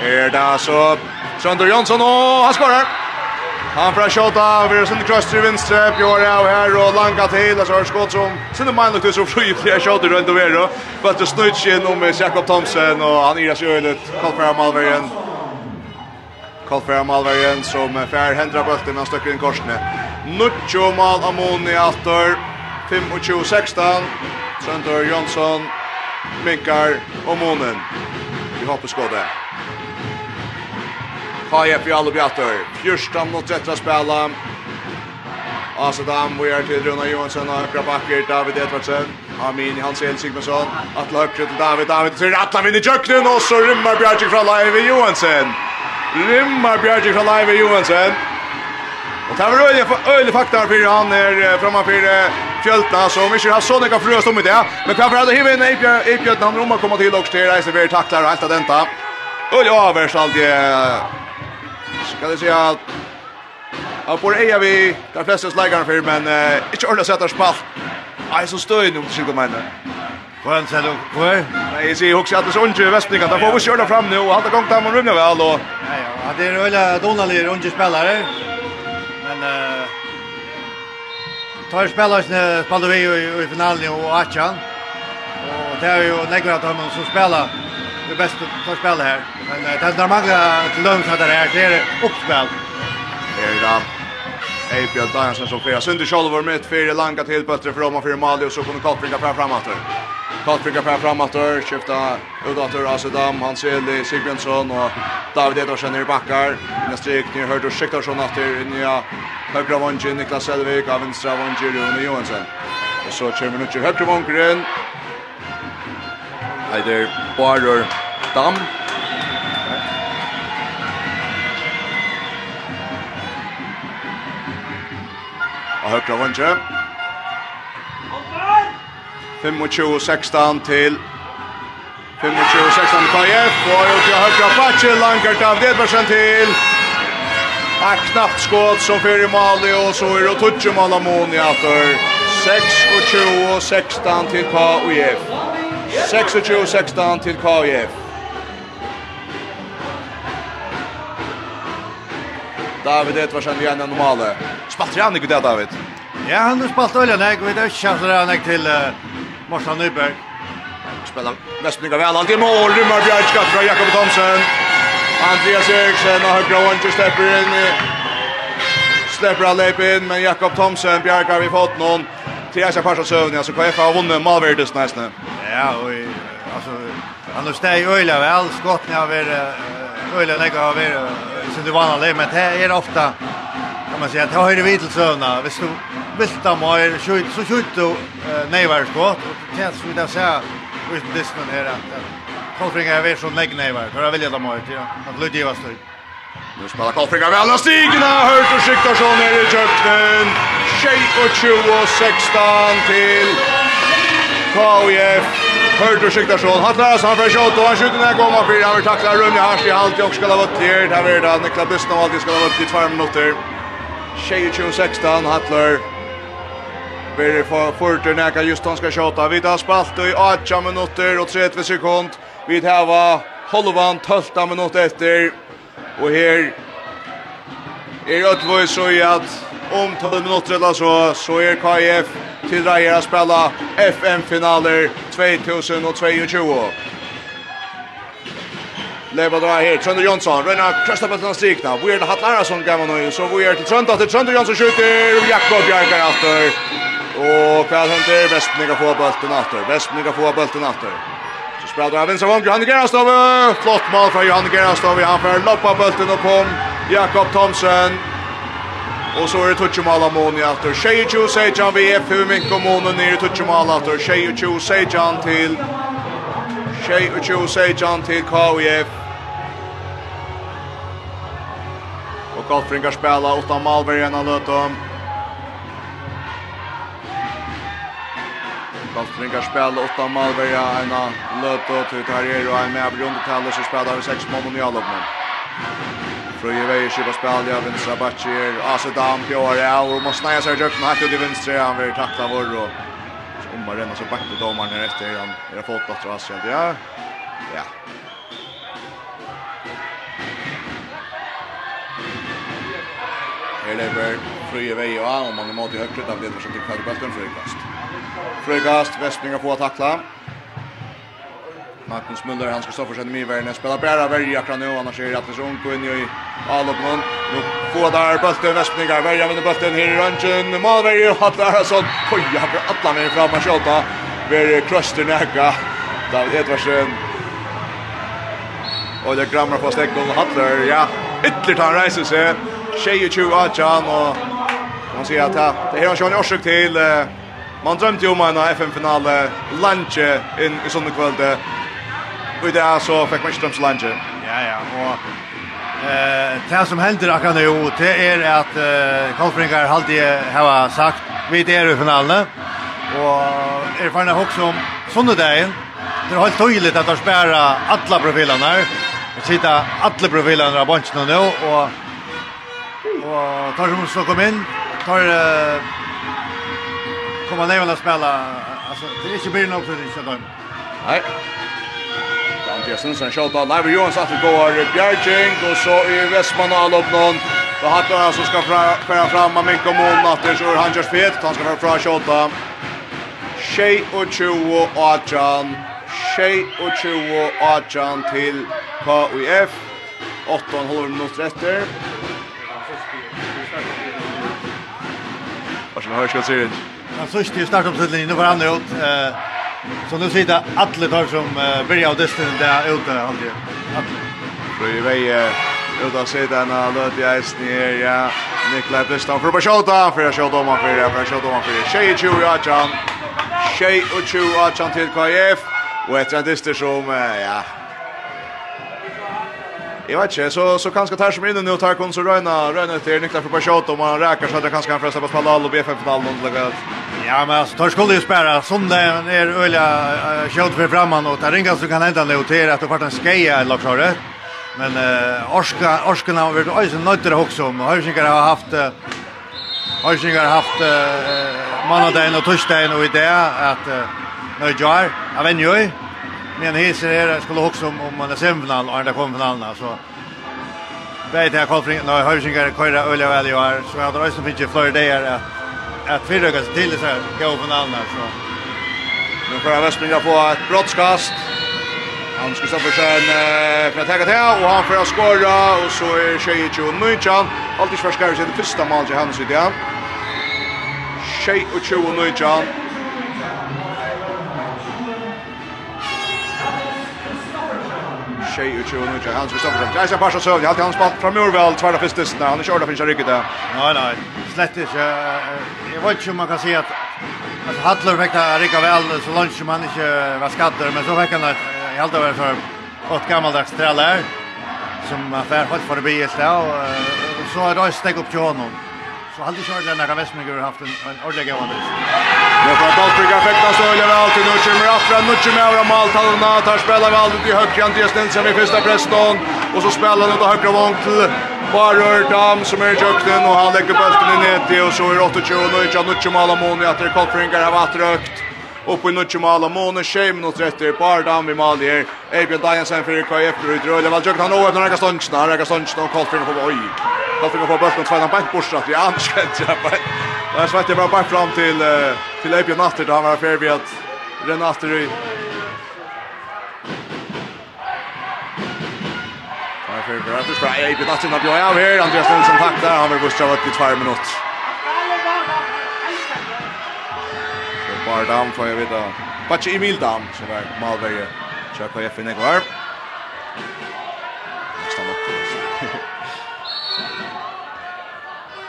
Är det så Sander Jansson och han skorar. Han fra skjåta, vi er sinne krøst til vinstre, Bjørn av her og langa til, så har skått som sinne meinlukt så fri flere skjåter rundt og vero, bare til snutskinn om Jakob Thomsen, og han iras jo litt, Kolfera Malvergen, Kolfera Malvergen som fær hendra bølten, han støkker inn korsene. Nuccio Mal Amoni Altor, 25-16, Sander Jansson, Minkar og Monen. Vi hoppas gå det. KF i alle bjatter. Fjørstam mot rettra spela. Asadam, vi er til Runa Johansen og høyre bakker David Edvardsen. Amin Hansel Sigmundsson. Atle høyre til David. David til Atle vinner kjøkkenen, og så rymmer Bjarki fra Leive Johansen. Rymmer Bjarki fra Leive Johansen. Og det var øyelig, øyelig fakta for han er framme for Fjöltna som ikke har så nekka frøst om i det. Men hva for at det hiver inn i han rommer kommer til og styrer, reiser ved takler og alt av denta. Øyelig avverst alt Ska det säga att Ja, på det är vi, de flesta släggarna för, men eh, inte ordentligt sätta spall. Nej, så stöj nu, till skilka mig Kvann säger du, kvar? Nej, jag ser också att det är så ont i västningar. De får vi köra fram nu och hade gång där man rymmer väl. Och... Ja, ja, det är väl Donald unge spelare. Men... Eh, tar spelare som spelade vi i, i finalen och Achan. Och det är ju några att dem som spelar det bästa för spel här. Men det är normala till långt hade det här det är uppspel. Då. Hej Björn Danielsson som fyra Sunder Kjolvor med fyra langa till bättre för om för Mali och så kommer Kaltbrinka fram framåt. Kaltbrinka fram framåt och skifta Udator Asedam, Hans Eli, Sigbjörnsson och David Edersen i backar. Inga strik ni hörde och skiktar såna till nya högra vången Niklas Selvik av vänstra vången Rune Johansson. Och så kommer nu till högra vången heter Barer Dam. Og høyre vondje. 25-16 til 25-16 KF, og ut til høyre Batje, Lankert av Dedbergsen til. Er knappt skått som fyrir Mali, og så er det Tudje Malamoni etter 26-16 til KF. 26-16 til KF. David Edvarsen igen er normale. Spaltar han ikke det, David? Ja, han har spalt olja nek, vi vet ikke inte chanser nek til uh, Morsan Nyberg. Spelar nästan lika väl, han till mål, rymmar Björkskatt från Jakob Thomsen. Andreas Eriksson har högra och inte släpper in. Släpper han in, men Jakob Thomsen bjärkar vid fotnon till jag ska passa sövnen alltså KF har vunnit Malverdes nästan. Ja, och alltså han har steg öjla väl skott när över öjla lägga över så det var alla men det är ofta kan man säga att har ju vitel sövna visst du vill ta mer skjut så skjut du nejvar skott och så vi där så ut dismen här att Kolfringa är så lägg nejvar för jag vill jag ta mig? Ja, att Ludvig var stöd. Nu spelar Kolfringa väl och stigna, hört och skiktar så ner i köpten. 16 til KIF. Hørte Siktarsson. Han klarer seg, han får skjøtt, og han skjuter denne gången for han vil takle Rønne Harst i halvt, og skal ha vært her. Her er det Nikla Bisnå, alltid skal ha vært i tvær minutter. 22-16, Hattler. Beri Forter nekka just han skal skjøtta. Vi tar spalt i 8 minutter og 30 sekund. Vi tar Holvan 12 minutter etter. Og her er Øtvøy så i at om 12 minutter eller så, så er KF till reier å spela FM-finaler 2022. Leva dra her, Trønder Jonsson, Röna krösta på den er Weird Hatt Arason gav man så så er till Trönder, til Trønder Jonsson skjuter, Jakob Bjarkar efter. Och Kväll Hunter, Vestmega får bulten efter, Vestmega få bulten efter. Så spelar av vänstra vång, Johan Gerastov, flott mål från Johan Gerastov, han får loppa bulten och kom, Jakob Thomsen, Och så är det Tutsjumala Moni etter Chu Sejan VF Huminko Moni nere efter etter Chu Sejan till til Chu Sejan till KIF Og Golfringar spela åtta Malbergen av Løtum. Golfringar spela åtta Malbergen av Løtum. Tutt till er og en med av rundetallet så spelar vi sex mål i allåpnen Fröje väjer sig på spel, ja, vinstra Batcher, Asedam, Pjåar, ja, och måste nöja sig i djökten, hatt ut i vinstra, han vill tackla vår, och om bara renna så backar domaren här efter, han har fått att dra ja, ja. Här lever Fröje väjer, ja, om man är mot i högt, utan det som så tycker jag att det är bäst en fröjkast. Fröjkast, Västminga får tackla. Magnus Müller, Hans Kristoffersen, Myverden, spelar bra värja akkurat nu, annars är det att det så Ung in i Alopnon. Nu får där bulten, Vespningar, värja vinner bulten, här i röntgen, Malvärje, Hattar, Hansson, koja för alla med fram och skjuta. Ver Kröster näka, David Edvardsen. Och det grammar på stäckon, Hattler, ja, ytterligare han reiser sig. tjej och tjuv, Adjan och man ser att det här har Sean Orsak till Man drömte ju om en FN-final lunch in i sånne kvölde Och där så fick man ströms lunge. Ja ja, och eh det som händer akkurat nu det är att eh Kolfringar alltid har sagt vi det är i finalen. Och är fan också om söndagen. Det har helt tydligt att de spärrar alla profilerna. Det sitter alla profilerna av bunchen nu och och tar som så kom in tar eh, kommer Levan att spela alltså det är inte blir något så det så inte Nej. Andreas Nilsson skjuter. Leif Johansson att går Bjärking och så i Westman all upp någon. Då Hattar som ska föra fram med mycket mål att så är han just fet. Han ska föra skjuta. Shea och Chuo Adjan. Shea och Chuo Adjan till KUF. 8,5 minuter efter. Varsågod, hörs jag ser ut. i sista startuppställningen var han ut. Eh Så nu sitter alla tar som uh, börjar av distinen där ute alltid. Alla. Så i vei ute och sitter en av löt i isen her, ja. Nikla Blistan för att skjuta, for å skjuta om han for, det, for å skjuta om han for. det. Tjej och tjo i Achan. Tjej och tjo i Achan til KF. Og etter en randistor som, ja, Jag vet inte så så kanske tar som inne nu och tar kon så röna röna till Niklas för bara shot om han räkar så att det kanske kan fresta på Palal och BFF finalen och lägga. Ja men alltså tar skulle ju spärra som det är öliga shot för framman och tar ringa så kan hända till att det vart en skeja eller så rätt. Men uh, Orska Orskan har varit alltså nötter också om Hörsingar har haft Hörsingar har haft uh, måndagen och torsdagen och idé att uh, när jag jag vet ju men hiser här skulle också om om man är semifinal och där kommer finalen alltså vet jag kolfring när Hörsingar köra öliga väl ju är så jag drar som finns ju fler dagar att att fyra gånger till så här gå på finalen så. Nu får han västninga på ett brottskast Han ska stoppa sig en för att tagga till och han får skåra och så är Sheiji och Nuchan alltid förskär sig det första målet i hans idé. Tjej och Nuchan tjej ut 20 minuter. Hans Kristoffersen. Det är så pass så. Jag har hans spalt framöver väl tvärda fistes där. Han körda finns riktigt där. Nej nej. Slett inte. Jag vet inte om man kan säga att att Hattler fick det rika väl så långt som han inte var skatter men så fick han ett i allt över för åt gammaldags trällar som affär fått förbi ett där och så har det steg upp till honom. Så hade jag kört den där Westminger haft en ordentlig gång. Nu får Dalbrygga fäkta så öliga väl till nu kommer Afra. Nutsch med Avra Maltalna, Tar spelar vi alltid i högre Andreas Nilsen vid första preston. Och så spelar han ut av högra vång till Barrör Dam som är i kökten. Och han lägger bulten i nät Och så är det 28 och nu Nutsch. Nutsch med Alamoni. Att det är Kolfringar har varit rökt. upp i Nutsch med Alamoni. Tjej minut rätt Barör Dam vid Mali här. Eibjörn Dajensen för KF. Röjde väl kökten. Han oöppnar Räka Ståndsna. Räka Ståndsna och Kolfringar får oj. Kolfringar får bulten. Tvärna bänt bortsatt. Ja, han skrämt. Ja, bänt. Där svart jag bara bara fram till till Epion Natter då han var fair vid att Renatter i Han för bra att spela Epion Natter när jag är här Andreas Nilsson tack där han vill busta vart i 2 minuter. Så bara dam får jag veta. Patch Emil dam som är Malberg. Chaka jag finner kvar. Stannar.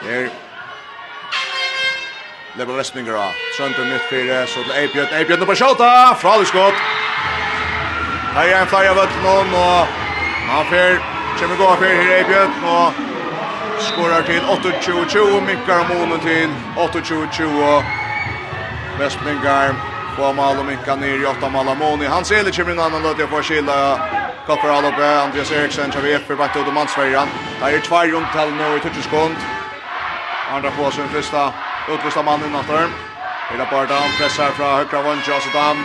Där Lebra Vestminger av. Trønder mitt fire, så til Eibjørn. Eibjørn på Kjolta, fra skott. Her er en flyer av Vøtlen, og han fyr, kommer gå av fyr her Eibjørn, og skorar til 28-20, minkar målen til 28-20. Vestminger får mal og minkar ned i 8 mal av målen. ser Eli kommer inn annan løte på Kjilla. Kapper all oppe, Andreas Eriksen, Kjavi Efer, Bakta Odomansverjan. Det er tvær rundt til nå i 20 sekund. Andra på sin första Utvista av mannen natter. Hela Bardan pressar från högra vånge och Saddam.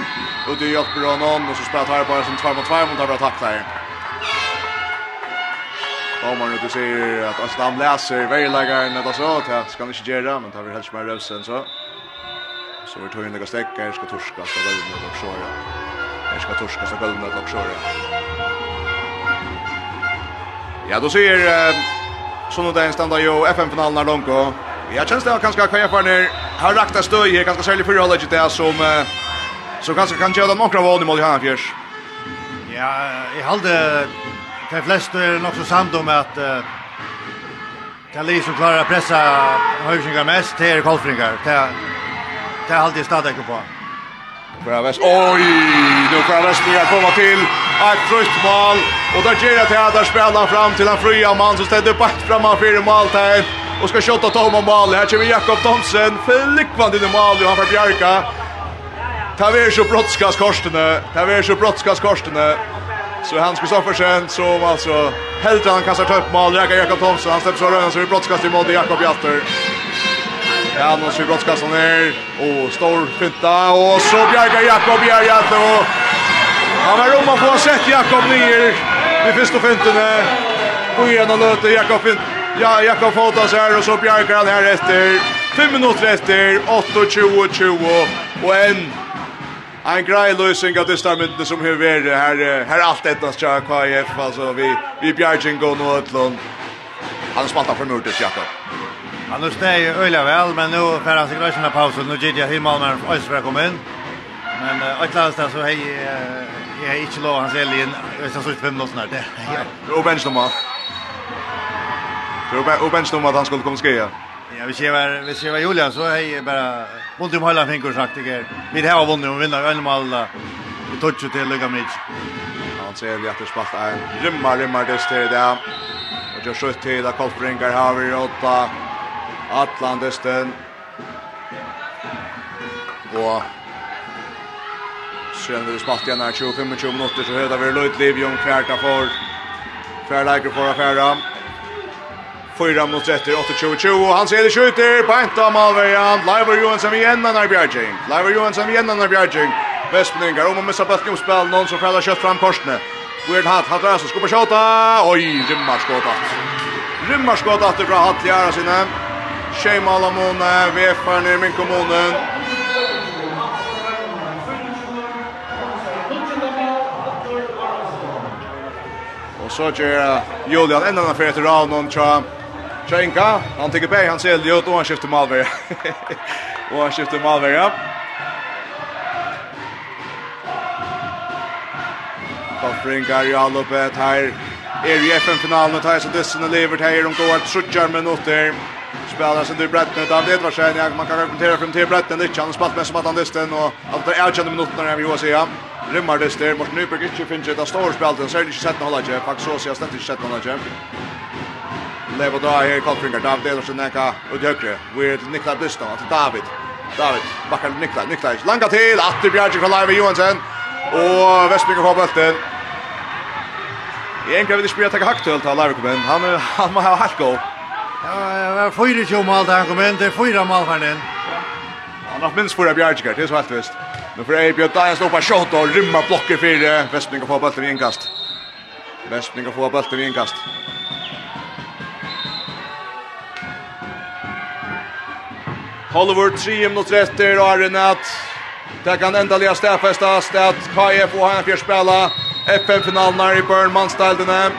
Ute i hjälper honom och så spelar här bara som 2 mot 2 mot andra attack där. Domaren ute säger att Aslam läser vägläggaren att så att ska inte göra men tar vi helst med Rösen så. Så vi tar in några stäckar ska torska så där med och köra. Jag ska torska så guld med och köra. Ja, då ser eh, sånn og standa jo FN-finalen her, långt, Jag känns det kanske kvar för ner har rakta stöj här kanske särskilt för hållet där som så kanske kan göra några val i mål i fjärs. Ja, jag hade de flesta är nog så samt om att uh, Kalis som klarar pressa höjsingar mest till Kolfringar. Det det har alltid stadigt på. Bra väst. Oj, nu får väst komma till ett frukt mål och där ger det till där spela fram till en fria man som ställer upp framför mål där och ska skjuta Tom och mål. Här kommer Jakob Thomsen. Flickvand in i mål och han får bjärka. Ta vi så brottskas korstene. Ta vi så brottskas korstene. Så han skulle så sen så alltså helt han kastar upp mål. Jakob Thomsen. Han släpper så röran så det brottskas i mål Jakob Jatter. Ja, nu ser brottskassan ner. Och stor finta. Och så bjärkar Jakob Jatter. Och han har rum att få sett Jakob ner. Vi fyrst då fintarna. Och igen och löter Jakob Fint. Ja, Jakob Fotas här och så Bjarkar han här efter. Fem minuter efter, 8-20-20 och en en grej lösning av det som hur är det här här allt detta ska KF alltså vi vi Bjarkin går nu åt lån. Han spaltar för Murtis Jakob. Han är steg öliga väl men nu för han sig rösten av pausen nu gick jag hemma med Östra in. Men att uh, så hej jag är inte lov han säljer in så så fem minuter snart. Ja, och bench normalt. Så och bench om att han skulle komma skeja. Ja, vi ser vi ser vad Julian så hej bara mot dem hålla finkor sagt det. Vi har vunnit och vinner ändå mål. Vi touch till lika mycket. Han ser vi att det spalt en rymma rymma det stället där. Och jag sköt till där Kolbrinkar har vi åtta Atlantesten. Och Sen det spalt igen här 25 minuter så höjda vi Lloyd Livion kvarta för. Färlager för affära. 4 mot 30, 28-20, og han ser det skjuter, beint av Malverjan, Leiver Johansson igjen, han er Bjergjeng, Leiver Johansson igjen, han er Bjergjeng, Vestmeningar, om å missa bøtken om spil, noen som fæller kjøtt fram korsene, Weird Hat, Hatt Rasen, skopper skjøta, oj, rymmar skåta, rymmar skåta, det bra Hatt i æra sine, Shame alla måne, vefar ned min kommunen, Og så gjør Julian enda en affære til Ravnån, tja. Tjenka, han tycker Berg, han ser ut och han skiftar Malberg. och han skiftar Malberg, ja. Kofringar i allopet her. Er i FN-finalen og Tyson Dissen og Levert her De går trutjar minutter. Spelar sin til det var sen jag man kan kommentera från till Bretten det han spalt med som att han Dyssen, och alt är avkjende minutter när vi går säga ja. det där mot Nyberg inte finns det et spel store så är det inte sett hålla jag faktiskt så sier han stemt ikke sett noe, lever då här kontringar David Ederson näka ut högre. Vi är till Niklas Blista till David. David backar Niklas. Niklas langa till Atter Bjarke från Live Johansson och Westbrook har bollen. Egentligen vill det spela tacka hackt till Live kommer. Han han har hack go. Ja, det var fyra tjo tjomal där han kom in. Det är fyra mål för den. Han har minst fyra Bjarke. Det är så helt visst. Nu får Eibjö Dajan stå på shot och rymma blocker för Westbrook får bollen i inkast. Westbrook får bollen i inkast. Hollywood 3 mot rester och är Det Det kan ändaliga stäffestas att KF och han fjärs spela FN-finalen här i Bern Manställdene.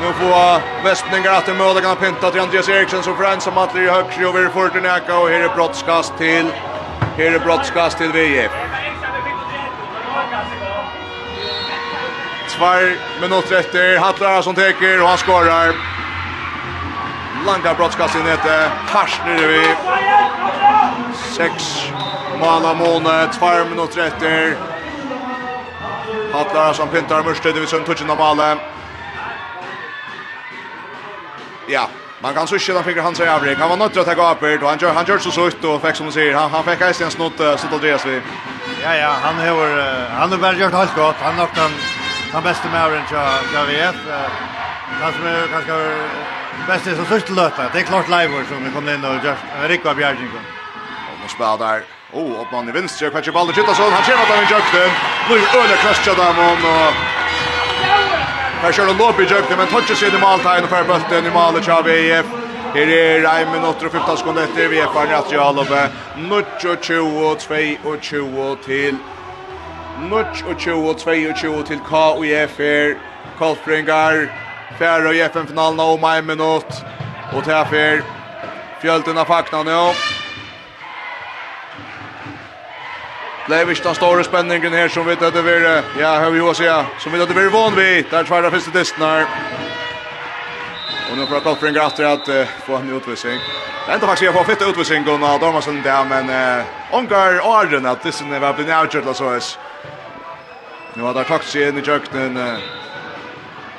Nu får Vespningar att möda kan pinta till Andreas Eriksson som frän som att i högre över Fortenäka och här är brottskast till här är brottskast till VF. Tvär minuter efter Hattlar som täcker och han skorar. Langa brottskast i nätet. Hars nere vi. Sex mala måne, tvær minutter etter. Hatlar som pyntar mørstøyde vi sønn touchen av male. Ja, man kan susha den finger hans i avrik. Han var nødt til å takke apert, og han gjør, han gjør så sutt, og fikk som du sier, han, han fikk eisen en snutt, så sutt Andreas vi. Ja, ja, han har, han har vært gjort helt godt. Han har nok den, den beste med avrik til VF. Han som er kanskje bäst är så sista löta. Det är klart live som vi kom in och just Ricka Bjärging. Och man spelar där. Oh, upp man i vänster kvarts bollen så Han känner att han gjort det. Nu öle klaschar där man och Här kör Lopp i jökte, men touchar sig i måltagen och för bulten i målet av EF. Her er 1 minutter og 15 sekunder etter vi er på Natjaloppe. Nutch og 22 og 22 til Nutch og og 22 til KUF her. Kolfringar Färre i FN-finalen om en minut. Och Täfer. Fjölten av fackna nu. Levish den stora spänningen här som vi hade varit, ja, hör vi ju säga, som vi hade varit van vid. Där tvärda första distan här. Och nu får jag koffring efter att uh, få en utvisning. Det är inte faktiskt jag får fitta utvisning och när Dormasen där, men uh, omgår åren att distan är väl blir närgjort och så är. Nu har det takt sig in i köknen. Uh,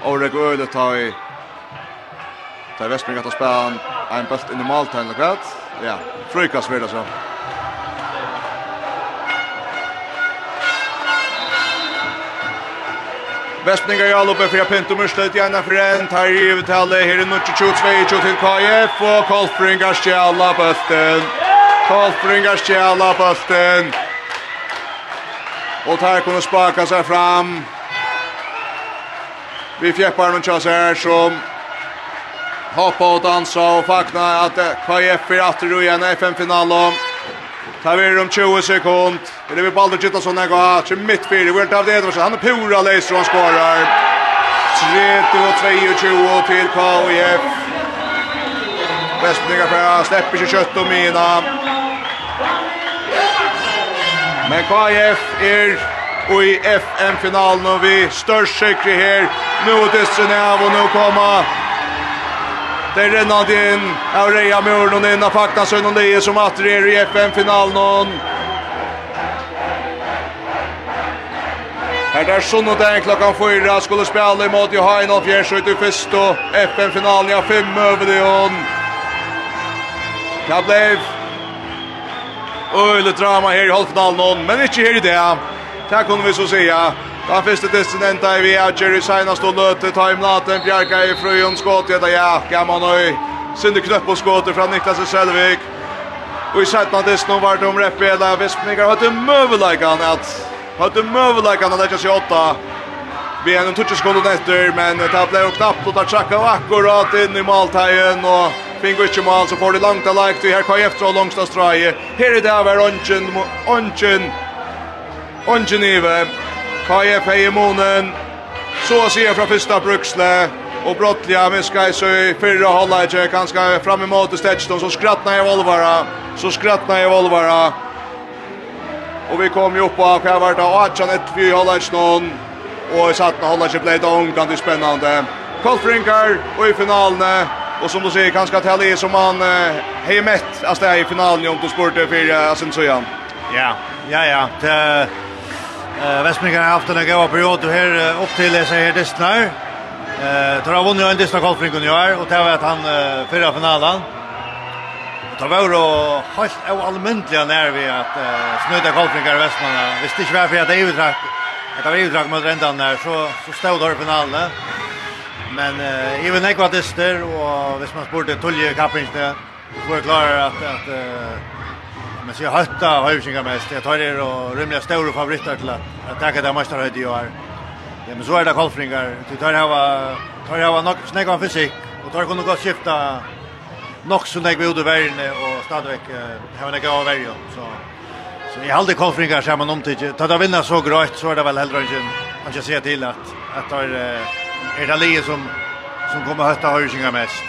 Åre går öle ta i Ta Westbring att spela en en bult in i måltiden och kvart. Ja, frukast frikast det så. Vestningar i alloppe för Pinto Murslet, gärna för en tar i övertalet. Här är Nucci Chutzvej till KF og Kolfringar stjæla bøsten. Kolfringar stjæla bøsten. Og tar kunne spaka seg fram. Vi fjeppar noen tjass her som hoppa og dansa og fakna at KF er atter roja en FM-finalen Ta vi om 20 sekund. Det blir Baldur Gittason här går till mittfyr. Vi inte av det Edvarsen. Han är pura läser och han skårar. 32-22 till KF. Västningar för släpper sig kött och mina. Men KF är och i FM-finalen och vi störst säkert här. Nu och dessen av och nu kommer Det renner det inn av Reia Mjörn och Nina av Fakta Leje som att det är i FM-finalen. Här där den klockan fyra skulle spela emot Johain och Fjärsöjt i första FN-finalen. Ja, fem över det hon. Det blev øyelig drama här i halvfinalen, men inte här i det. Det kunne vi så säga. Da første testen enda i vi er Jerry Sainast og løte timelaten, Bjarka i frøyen, skått Ja, ja, gammal nøy, Sinde knøpp og skått fra Niklas i Selvig. Og i setten av testen var det om reppela, Vespninger hadde møveleikan at, hadde møveleikan at det ikke åtta. Vi er en tutsi sekunden etter, men det ble jo knappt, og det trakka akkurat inn i maltegjen, og finner ikke mal, så får det langt av like til her kan efter og langstast dreie. Her er det var ånden, ånden, Ongenive. KF i månen. Så å si fra första bruksle. Och brottliga med Skysö förra hållet. Han ska fram emot Stetchton. Så skrattnar jag Volvara. Så skrattnar jag Volvara. Och vi kom ju upp på Kvarta och Achan ett vi hållet någon. Och satt när hållet blev det ungt det spännande. Kolfrinkar och i finalen och som du säger kanske att Halle som han har mätt alltså i finalen om du spurte för Asensojan. Ja, ja ja. Det Eh Västmygan har haft en god period här upp till sig här distnar. Eh tar han vunnit en distnar golfring i år och tar var att han förra finalen. Och tar var då helt av allmäntliga när vi att snöda golfringar i Västmanna. Visst inte varför att det är utdrag. Det var utdrag mot räntan där så så stod det i finalen. Men eh även ekvatister och visst man spurte Tulje Kapringste. Får klara att att men så hötta Höjvinga mest. Jag tar det och rymliga stora favoriter till att tacka det måste höjde jag är. Ja, men så är det Kolfringar. Du tar ha tar nok nog av fysik och tar kunna gå skifta nog så när vi gjorde världen och stadväck hava gå över ju så så i halde Kolfringar så man om till ta det vinna så grått så är det väl hellre än man jag se till att att tar är det som som kommer hötta Höjvinga mest.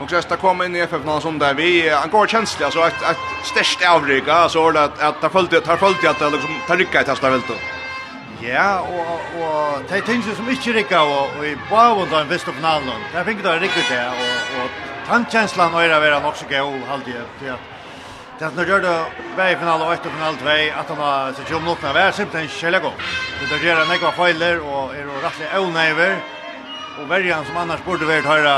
Och så kom in i FF någon som där vi en går känsla alltså ett ett störst avrika så det att att ta följt att ta följt att liksom ta rycka i testa väl då. Ja, och och det tänker som inte rycka och i Bavon då visst upp Nalon. Jag fick det rycka det och och tankkänslan och era vara också gå halvt ju att Det när gör det väg final och efter final 2 att han har så tjum något när vär simpelt en skälla gå. Det gör en några fejler och är då rätt onöver och värjan som annars borde varit höra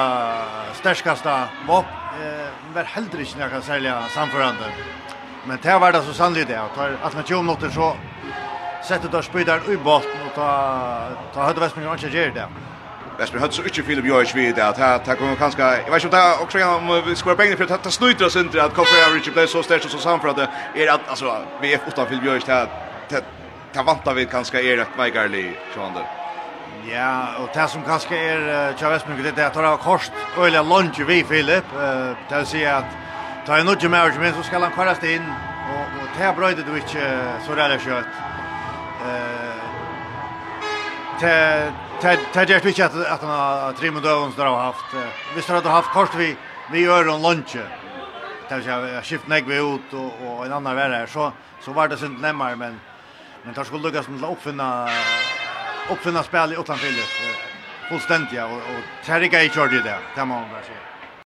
stärskaste vap eh var heller inte några sälja samförande. Men det var det så sannolikt det att att man tjom något så sätter där spydar i botten och ta ta hade Westman inte gjort det. Westman hade så inte Philip Joyce vid det att här tar kommer kanske jag vet inte om också om vi ska pengar för att ta snutter oss inte att koffer av Richard Place så stärkt så samförande är att alltså vi är utan Philip Joyce där ta vantar vi kanske är rätt Michael Lee Schwander. Ja, og det som kanskje er Tja Vestmynd, det er at det har kost øyla lunge vi, Filip, eh å si at ta en nudge med men så skal han kvarast inn, og, og det brøyde du ikke så redd kjøtt. Det gjør du ikke at, han har tre månader døven som har haft. Hvis du hadde haft kost vi, vi gjør en lunge, det er skift negg vi ut og, og en annan verre, så, så var det synd nemmar, men, men tar skulle lukkast med å uppfinna uppfinna spel i utlandet fullständigt och och Terriga i Georgia Det kan man väl säga.